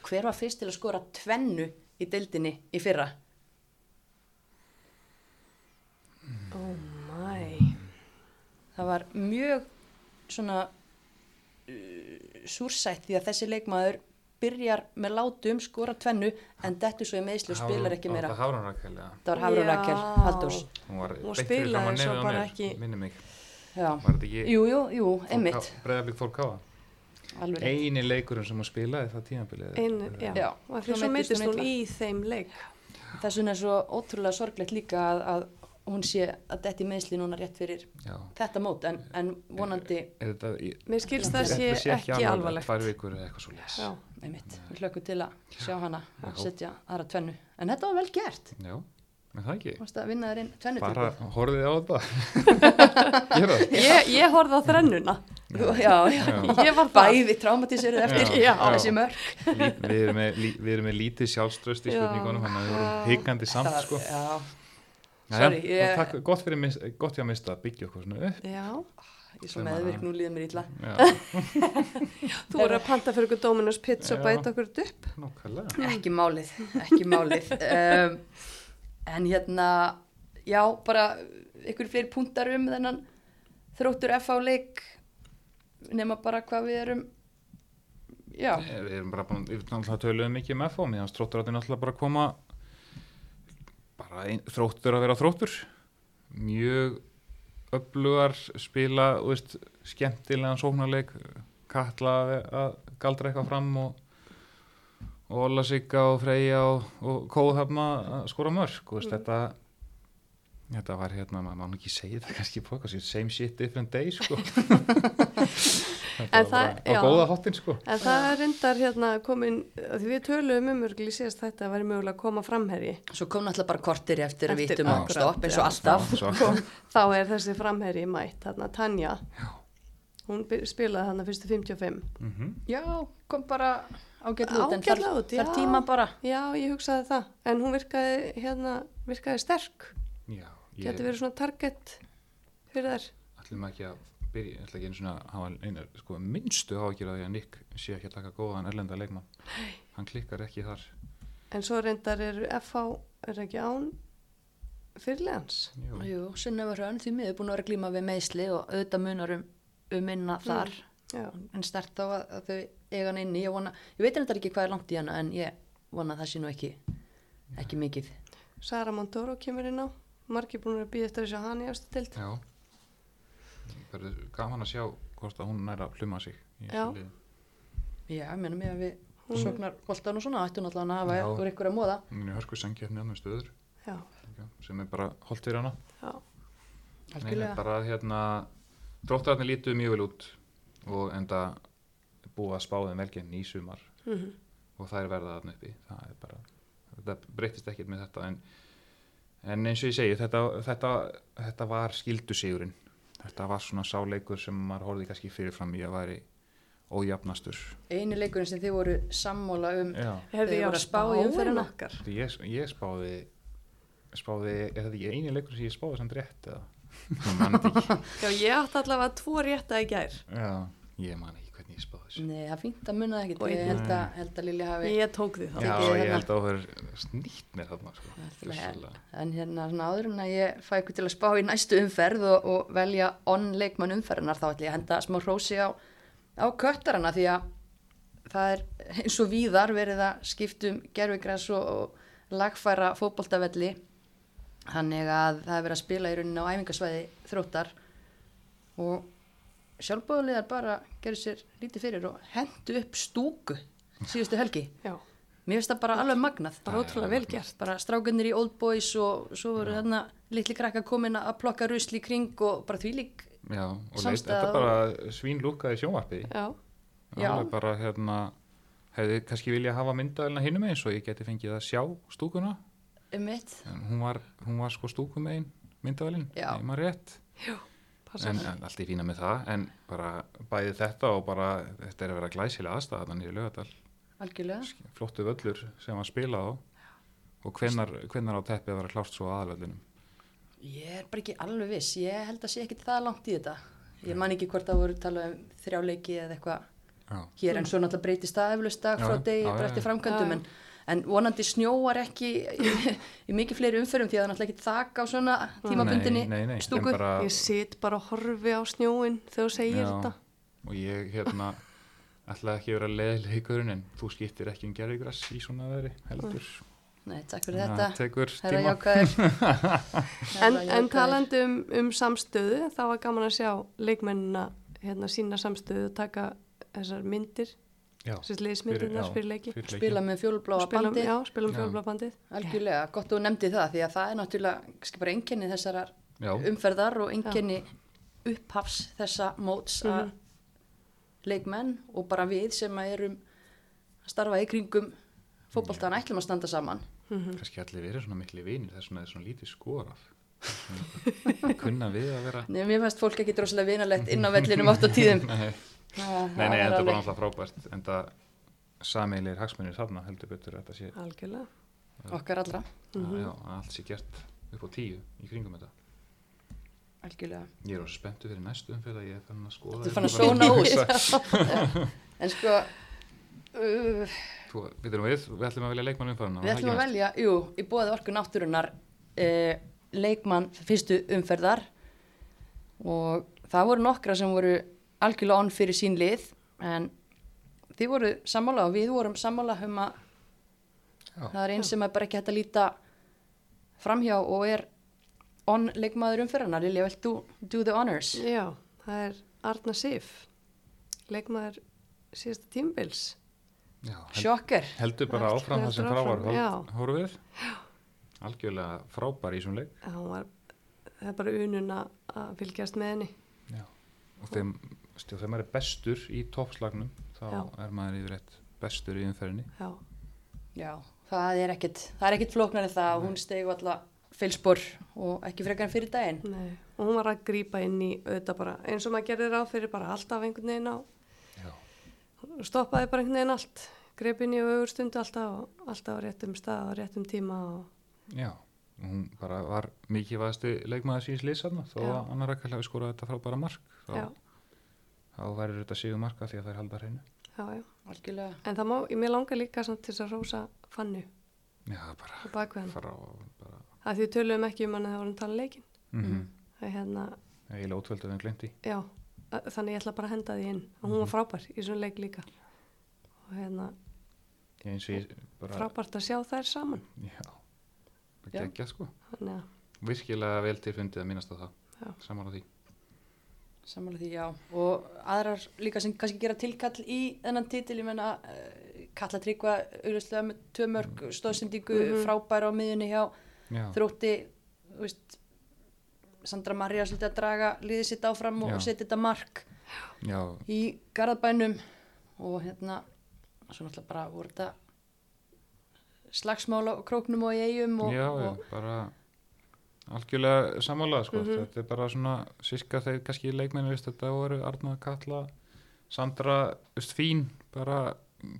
Hver var fyrst til að skora tvennu í deildinni í fyrra? Oh my. það var mjög svona uh, súrsætt því að þessi leikmaður byrjar með látum, skora tvennu en dettur svo í meðslu og spilar ekki meira. Það var Hafrún Rakel Já. Halldórs. Hún var spilaði framan svo nefið á mér, minni mig. já, Var þetta ekki jú, jú, jú, einmitt Einu leikurinn sem hún spilaði það tímabilið. Ein, já. Já. Og því Svo meittist hún í þeim leik. þess vegna er svo ótrúlega sorglegt líka að, að hún sé að detti meðsli núna rétt fyrir Já. þetta mót en, en vonandi Er þetta, ég, Mér skilst það þetta sé ekki alvarlegt. Tvær vikur eða eitthvað svo les. Já. einmitt, við hlökkum til að sjá hana og setja aðra tvennu en þetta var vel gert, Já, en það ekki. Bara horfið á þetta. Ég, ég horfði á þrennuna. Já, já, Ég var bæði traumatiseruð eftir Já. þessi mörg við, erum með, lí, við erum með lítið sjálfströst í Já. spurningunum, þannig að við vorum hikandi samt, Það- sko. já, sorry, ég- Takk, gott, fyrir, mis- gott ég að mista að byggja okkur svona upp. Já. ég er svo meðvirk, nú líður mér illa Já, Þú voru að panta fyrir ykkur Dominus pizza og Já. bæta okkur þetta upp. nákvæmlega. ekki málið, ekki málið um, en hérna já, bara ykkur fleiri punktar um þennan þróttur FH leik nema bara hvað við erum já, Eh, Við erum bara búin, við náttúrulega töluðum mikið mér þróttur að þetta náttúrulega bara koma bara ein, þróttur að vera þróttur. Mjög öflugar spila, veist, skemmtilegan sóknarleik, kalla að galdra eitthvað fram og og Olla Sigga og Freyja og, og Kóðhafna að skora mörg, veist, þetta þetta var hérna, maður má ekki segja þetta kannski í podcast, same shit different day, sko þetta var það- bara á góða hottin, sko En það er reyndar hérna komin, af því við töluðum um örgli síðast þetta að væri mögulega að koma framherji. svo kom náttúrulega bara kortir eftir Eftir- að akkurat, stopp eins og alltaf Já, svo- Þá er þessi framherji mætt, hérna Tanja. Hún spilaði hérna fyrstu 55. Mhm. já, kom bara ágætlega út en þarf, út, já. þarf tíma bara Já, ég hugsaði það. En hún virkaði, hérna, virkaði sterk. Já, ég Geti verið svona target fyrir þær. ætlum ekki að byrja, ætla ekki einu svona hafa einu, sko, minnstu ágjur að því að Nick sé ekki að taka góðan erlenda leikmann hann klikkar ekki þar En svo reyndar eru FH, er ekki án fyrirlegans. Jú. Sunnöfur Hrönn því miður búin að vera að glíma við meðsli og auðvitað munar um, um minna þar Já. en stert þá að, að þau eiga hann inni ég, vona, ég veit þetta ekki hvað er langt í hana en ég vona að það sé nú ekki ekki mikið Sara Montoro kemur inn á. Margir búin að býða eftir þess að hann í afstatild. Já. Það verður gaman að sjá hvort að hún næra að pluma sig Já. Já, ég meina mig að við Hún- sóknar boltan og svona ættu náttúrulega að hafa ykkur ykkur að móða Hún er í hörsku sangjarni annað stöður Já, líka, sem er bara holdt fyrir hana. Já. Nei, algjörlega bara hérna dróttararnir lítuðu mjög vel út og enda búið að spáðum velgenn í sumar. Mm og það er verða þarna uppi. Það er bara, þetta breytist ekkert með þetta en, en eins og ég segi þetta, þetta, þetta var skildu sigurinn þetta var svona sáleikur sem maður horfði kannski fyrirfram í að væri ójafnastur eini leikurinn sem þið voru sammóla um Þau ég voru að að spá í umferðina. okkar. Því ég, ég spáði spáði, er þetta ekki eini leikur sem ég spáði samt rétt eða Já, ég átti allavega tvo rétta í gær. já, ég man ekki hvernig ég spáði þessu. Nei, það er fínt að munna ekkert. Ég ég- held að, held að Lilja hafi Ég tók því þá. já, ég hérna. held að það var snýtt mér þarna sko. En hérna svona áður en að ég fæ ykkur til að spá í næstu umferð og, og velja onn leikmann umferðinar þá ætla ég að henda smá hrósi á, á köttarana því að það er eins og víðar verið að skiptum gerfigræs og, og lagfæra fótboltavelli. Þannig að það er verið að spila í rauninni á æfingasvæði þróttar. Og sjálfbóðulegar bara gerðu sér lítið fyrir og hendu upp stúku síðustu helgi. Já, Mér finnst það bara alveg magnað. bara ótrúlega vel gert. Bara strákarnir í Old Boys og svo voru þarna litli krakka komin að plokka rusli í kring og bara því lík. já, og leit, Samstæða þetta bara svín lúkaði sjónvarpi Já, Já. alveg bara hérna hefði kannski vilja hafa myndaðilina hinum eins og ég geti fengið að sjá stúkuna Um mitt. hún var, hún var sko stúkum einn myndaðilin, Já. ég maður rétt passa. En, en allt í fína með það en bara bæði þetta og bara þetta er að vera glæsilega aðstæða þannig í lögadal Algjörlega. flottu völlur sem var spilað á og hvennar, hvennar á teppi að vera klárt svo aðalvöllinum Ég er bara ekki alveg viss. Ég held að sé ekki það langt í þetta. Ég man ekki hvort það voru talað um þrjá leiki eða eitthvað hér en svo náttúrulega breytist það eflust dag frá já, eftir já. framkvæmdum Já, en, en vonandi snjóar ekki í, í mikið fleiri umferðum því að það er náttúrulega ekki þak á svona tímabundinni stúku. bara, Ég sit bara og horfi á snjóin þegar þú segir Já. þetta. og ég hérna ætlaði ekki að vera leðileikurinn en þú skiptir ekki um gerðigræs í svona veðri heldur. Nei, takk fyrir það þetta En, en talandi um, um samstöðu, þá var gaman að sjá leikmennina hérna, sína samstöðu og taka þessar myndir, þessar já, fyrir leiki. spila með fjólubláa bandi já, spilum Já. fjólblabandið. algjörlega, gott að þú nefndi það því að það er náttúrulega kannski bara enginni þessarar já, umferðar og enginni upphafs þessa móts að Mhm. leikmenn og bara við sem að erum að starfa í kringum fótboltan ætlum að standa saman. Mhm. kannski allir verið svona mikli vinir vegna er svona lítið skorað. Svona kunna við að vera Nei, mér finnst fólk ekki droslega vinalegt inn á vellinum oft á tíðum nei, nei, þetta er bara náttúrulega frábært en það sameilir hagsmunir þarna heldur betur að þetta sé Algjörlega. okkar allra, að, já, að allt sé gert upp á tíu í kringum þetta. Algjörlega. Ég er ósað spenntu fyrir næstu umfyrða ég er fann að skoða Þú er fann að sóna bara- út en sko uh, Þú, við, erum við, við ætlum að velja leikmann umfyrðana við ætlum að velja, jú, í bóði orku náttúrunar uh, leikmann fyrstu umferðar. Og það voru nokkra sem voru algjörlega onn fyrir sín lið en þið voru sammála og við vorum sammála um að Já. það er einn sem er bara ekki hægt að líta framhjá og er onn leikmaður umferðarnar Lilja, vilt þú do the honors? Já, það er Arna Sif, leikmaður síðasta tímbils. Já, Sjokker heldur bara áfram það sem heldur frá var áfram, já. hóru við algjörlega frábær í þessum leik var, það er bara unun að fylgjast með henni. Já. og þeim, þegar maður er bestur í toppslagnum þá Já. er maður yfirleitt bestur í umferðinni Já, Já, það er ekkit, það er ekkit flóknar en það að hún stegu alla fylspor og ekki frekar en fyrir daginn. nei. Og hún var að grípa inn í auðvitað bara eins og maður gerir ráð fyrir bara alltaf einhvern veginn á. Já. Stoppaði bara einhvern veginn allt. Greip inn í augur stundu alltaf og alltaf á réttum stað, á réttum tíma og Já, og hún bara var mikið vaðasti leikmaður síðan liðsarna þó Já. að annar ekki hafi skorað þetta frábæra mark þá, já, þá væri þetta síðu marka því að það er halda hreinu já, já. Algjörlega. En það má, mér langar líka samt til þess að rósa fannu Já, bara á bakveðan. fara á bara, Það því við töluðum ekki um hann að það vorum tala leikin. mm -hmm. Það er hérna, eiginlega ótvöld að við glemti já, að- þannig ég ætla bara að henda því inn. Og hún var frábær í svona leik líka. Og hérna, eins og ég bara frábært að sjá þær saman. Já, það Já. geggja sko Þannig að, virkilega vel tilfundið að minnast á það Já. saman á því Samanlega því, já. Og aðrar líka sem kannski gera tilkall í þennan titil, ég menna uh, Kalla Tryggva, auðvitað með tvö mörg stóðsendingu, Mhm. frábæra á miðunni hjá Já, þrótti, þú veist, Sandra Maria svolítið að draga liðið sitt áfram og, og setja þetta mark já, í garðabænum og hérna, svo náttúrulega bara voru þetta slagsmál á króknum og í eigum og, já, já, og bara algjörlega sammálað sko. Mhm. þetta er bara svona sviska þeir kannski leikmennu, veist, þetta voru Arna Katla Sandra, veist, fín bara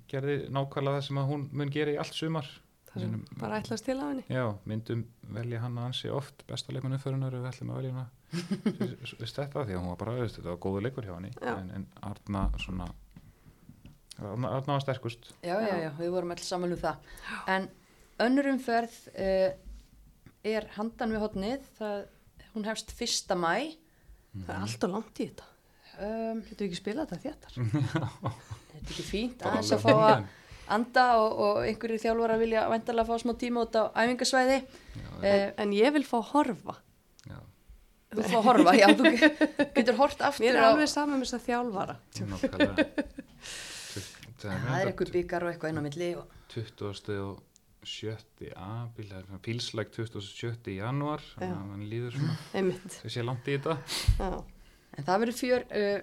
gerði nákvæmlega það sem að hún mun gera í allt sumar Sinum- bara ætlast til af henni. Já, myndum velja hann ansi oft besta leikmennu fyrirnar við ætlum að velja hana veist þetta því að hún var bara veist, þetta var góðu leikur hjá henni en, en Arna svona Arna, Arna var sterkust Já, já, Já. já, við vorum alls saman um það. En önnur umferð uh, er handan við hotnið, það, hún hefst fyrsta mæ. Það er alltaf langt í þetta. Um, Getur við ekki spilað þetta þéttar? þetta er ekki fínt aðeins að fá að anda og, og einhverju þjálfara vilja væntalega fá smá tíma út á æfingasvæði. Já, Uh, En ég vil fá horfa. já, þú fá að horfa, já, þú getur hort aftur Mér er á... alveg saman með þess að þjálfara. Það er eitthvað byggar og eitthvað inn á milli og 20. og 7. apríl það er svona pílslæk 27. janúar þannig að mann líður svona þessi langt í þetta Já. En það verður fjör uh,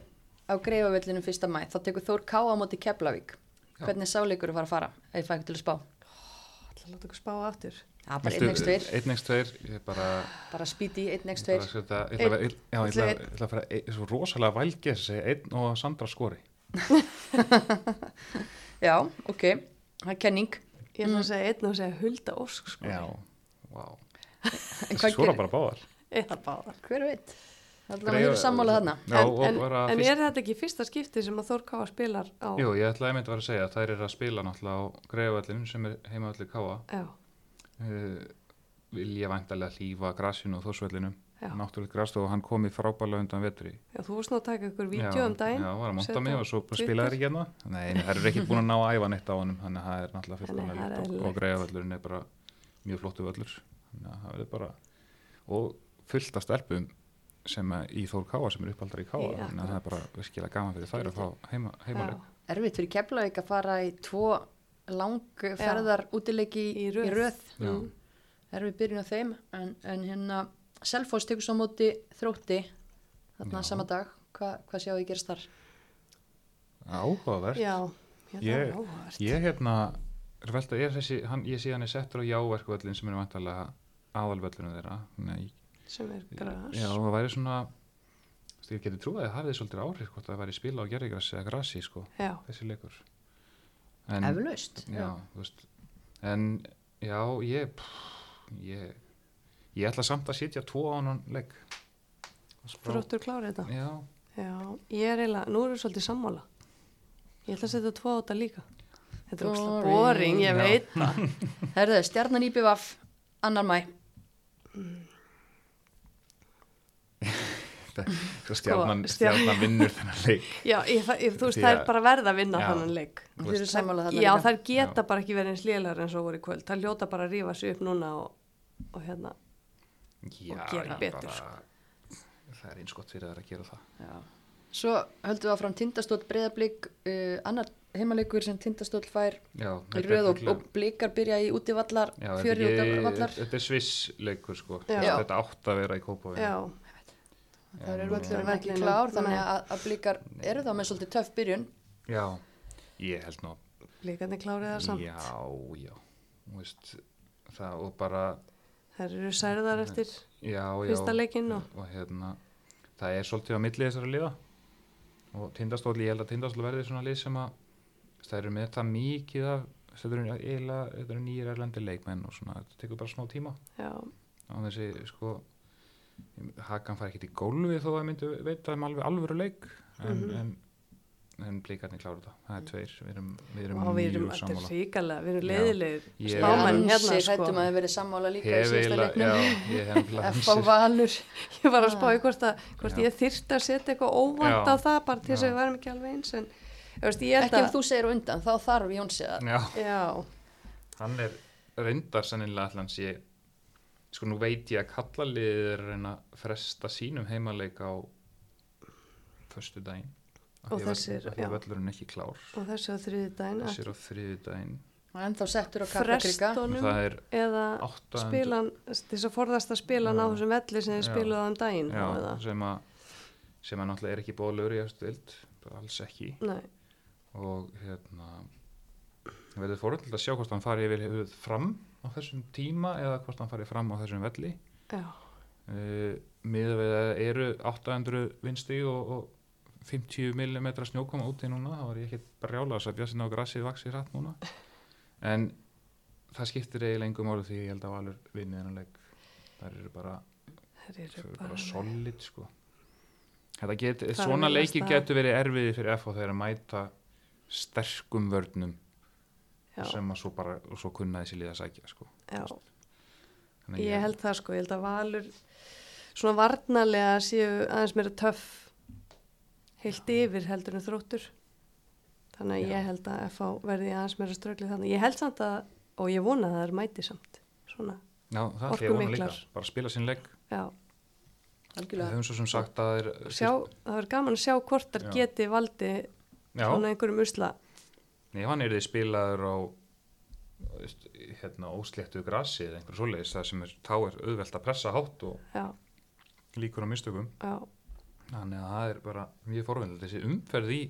á greifavellinu fyrsta mæ. Þá tekur Þór Ká á móti Keflavík. Já. Hvernig sáleikur að fara að fara? Ef ég fæ ekki til að spá. Það láta okkur spá aftur. Já, bara 1x2. 1x2 ég er bara Bara spýti í 1x2. bara að setja- ég ætla að vera- ég- já, ég ætla að- Einn. ég ætla að fara svo rosalega vælgið að segja einn og Sandra skori Já, ok. Það er kenning. Ég ætla að segja einn og segja Hulda Ósk sko. já, En hvað skora gerir? bara báðar Eða báðar. Hver veit? Það er að sammála þarna. En, en, en er þetta ekki fyrsta skipti sem að Þór Káa spilar á Jú, ég einmitt að vera að segja að þær eru að spila náttúrulega á greiðvallin sem er heimavalli Káa Já, uh, vilja væntalega hlýfa grasinu og þósvellinum já, náttúrulega grastof og hann kom í frábælega undan vetri. Já, þú varst nú að taka ykkur vídeo um daginn Já, var að monta mig og svo spilaði þær ekki hérna. Nei, þær eru ekki búin að ná að æfa neitt á honum þannig að það er náttúrulega það er líkt og, og greiðavöllurinn er bara mjög flottu völlur. Þannig að það verður bara og fullt af stelpum sem að, í Þór Káa sem er uppaldar í Káa þannig að það er bara virkilega gaman fyrir þær að fá heima, heimaleg Erfitt fyrir Keflavík að fara í tvo langferðar útileiki í, Í í röð. röð. Mm. Selfoss tekur svo móti þrótti þarna Já. sama dag. Hva, hvað sjáu ég gerast þar? Áhugavert já, Ég- er áhugavert Ég hérna er velt að ég, þessi, hann, ég sé hann er settur á jáverkvöllin sem er vantarlega aðalvöllinu þeirra Nei, sem er gras Já, það væri svona ég geti trúið að það hafið svolítið áhrif hvort það væri spila á gerðigrassi eða grassi sko, já, þessi leikur en, Eflaust. en já, ég pff, ég, ég ætla samt að sitja tvo á hann leik Frá- þróttur klárið þetta? Já, Já, ég er eiginlega, nú erum við svolítið sammála. Ég ætla að setja tvo á þetta líka. Þetta er ógstlega Boring. boring, ég Já. veit það. Herðu, stjarnan IBVF, annar mæ. svo stjarnan, Sko, stjarnan vinnur þennan leik Já, ég, það- ég, þú veist, það er bara verð að vinna Já. þannan leik eru þarna Já, þær geta Já. bara ekki verið eins lélegar en svo voru í kvöld. Það hljóta bara að rífa sig upp núna og, og hérna Já, og gera betur, bara, sko. það er eins gott fyrir þær að gera það Já. Svo höldum við áfram tindastóll breyðablík, uh, annar heimaleikur sem tindastóll fær Já, í röð og, og blikar byrja í þetta fjöri útivallar. Þetta er sviss leikur sko Já. Þetta átt að vera í kópavíð Já, Það eru eh, ekki vellinum, klár, þannig að, að blikar eru þá með svolítið töff byrjun. Já, ég held nú líkandi klárið það samt Já, já Þú veist, það og bara Þær eru særðar eftir Já, já. fyrsta leikinn og og hérna það er svolítið á milli þessara liða. Og tindastóli, ég held að tindastóli verði svona lið sem að það eru með það mikið af þetta eru þetta nýjir erlendi leikmenn og svona, þetta tekur bara smá tíma. Já, á þessi, sko Hakan fær ekkert í gólfi þó að myndi veita um alveg alvöru leik. En, Mhm. en, en blíkarnir klára þetta. Það er tveir, við erum, við erum við erum mjög þetta er sammála. ríkalega, við erum leiðilegir Ég- spámenn hérna sko. hrættum að það verið sammála líka í hef síðasta leiknum. ég hef nefnilega F á ansið- Valur. Ég var að spá í hvort, að, hvort ég þyrfti að setja eitthvað óvænt Já. á það bara til þess að við værum ekki alveg eins en ég, veist, ég Ekki ef þú segir undan, þá þarf Jónsi að... já, Já, hann er reyndar sannilega allan sé sko nú veit ég að kallaliðið er að reyna fresta sínum heimaleik á föstu daginn Og þessir, og þessu á þriði daginn þessir á þriði það er eða 800 spilan þess að forðast að spila hann á Já. þessum velli sem þið Já. spiluðu á um eða? sem að sem að náttúrulega er ekki eftir vild alls ekki. Nei, og hérna það verður fórhald að sjá hvort hann fari yfir yfir fram á þessum tíma eða hvort hann fari fram á þessum velli. Já, uh, miða við að eru 800 vindstíð og, og 50 mm snjókoma úti núna þá var ég ekki brjála þess að björnsinn á grassið vaksið hratt núna. En það skiptir eiginlega engum orðu því ég held að Valur vinni þennan leik. Það eru bara, bara, bara solid sko. Þetta get, svona leiki getur verið erfiði fyrir FH þegar að mæta sterkum vörnum já, sem að svo bara og svo kunna þessi liða sækja sko. Ég held það sko, ég held að Valur svona varnarlega séu aðeins meira töff heilt yfir heldur en þróttur. Þannig að Já. ég held að FH verði aðeins meira strögli þannig, ég held samt að og ég vona að það er mæti samt svona, Já, það ætla ég að vona líka, bara spila sinn leik já, Við Algjörlega. höfum svo sem sagt að það er sjá, það verður gaman að sjá hvort Já. geti valdi Já, svona einhverjum usla. Nei, hann er því spilaður á hérna, ósléttu grassi eða einhver svoleiðis það sem er, þá er auðvelt að pressa hátt og já, líkur á mistökum. Já, þannig að það er bara mjög forvindilegt þessi umferð í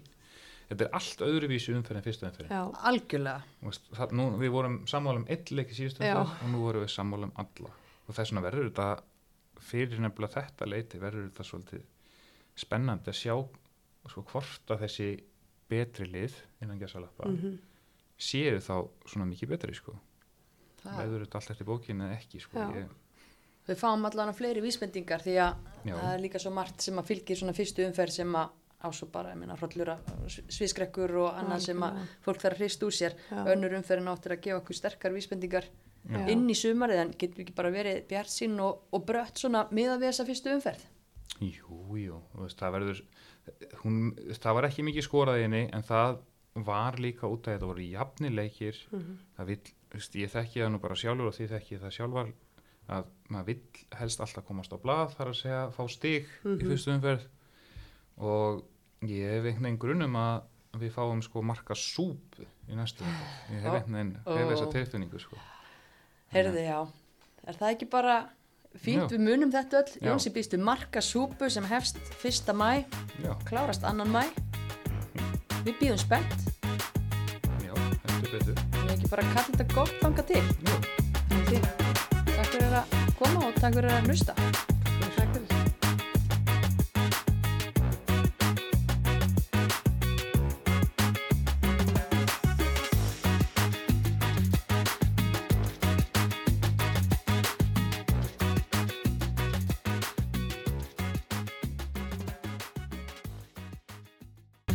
þetta er allt öðruvísi umferð en fyrstu umferð já, Algjörlega. Það, nú, við vorum sammála um eitt leik í síðustu Já. umferð og nú vorum við sammála um alla og þess vegna verður þetta fyrir nefnilega þetta leiti verður þetta svolítið spennandi að sjá sko, hvort að þessi betri lið innan gæsalappa mhm, séu þá svona mikið betri sko Það, veður þetta allt eftir bókinu eða ekki sko. Já. ég, við fáum allan fleiri vísbendingar því að Já. það er líka svo margt sem að fylgir svona fyrstu umferð sem að á svo bara, ég meina, hrollur sviðskrekkur og annað sem að fólk þarf að hrist úr sér Já. önnur umferðin áttir að gefa okkur sterkar vísbendingar Já. inn í sumarið en getur við ekki bara verið bjart sín og, og brött svona miða við þessa fyrstu umferð Jú, jú, veist, það verður hún, það var ekki mikið skorað í henni en það var líka út af þetta voru jafnileikir Mhm. það vill, þú veist, ég þekki það nú bara sjálfur og því þekki það sjálfar að maður vill helst alltaf komast á blað þar að segja, fá stig Mhm. í fyrstu umferð og ég hef einhvern veginn grunum að við fáum sko marka súpu í næstu umferð, ég hef einhvern veginn hef þessa Ó. tilfinningu sko Heyrðu, já, er það ekki bara fínt, Já. við munum þetta öll. Jónsi býstu marka súpu sem hefst 1. mæ, Já, klárast 2. mæ við býðum spennt já, heldur betur við ekki bara kalla þetta gott þanga til Já. Takk fyrir að koma og takk fyrir að hlusta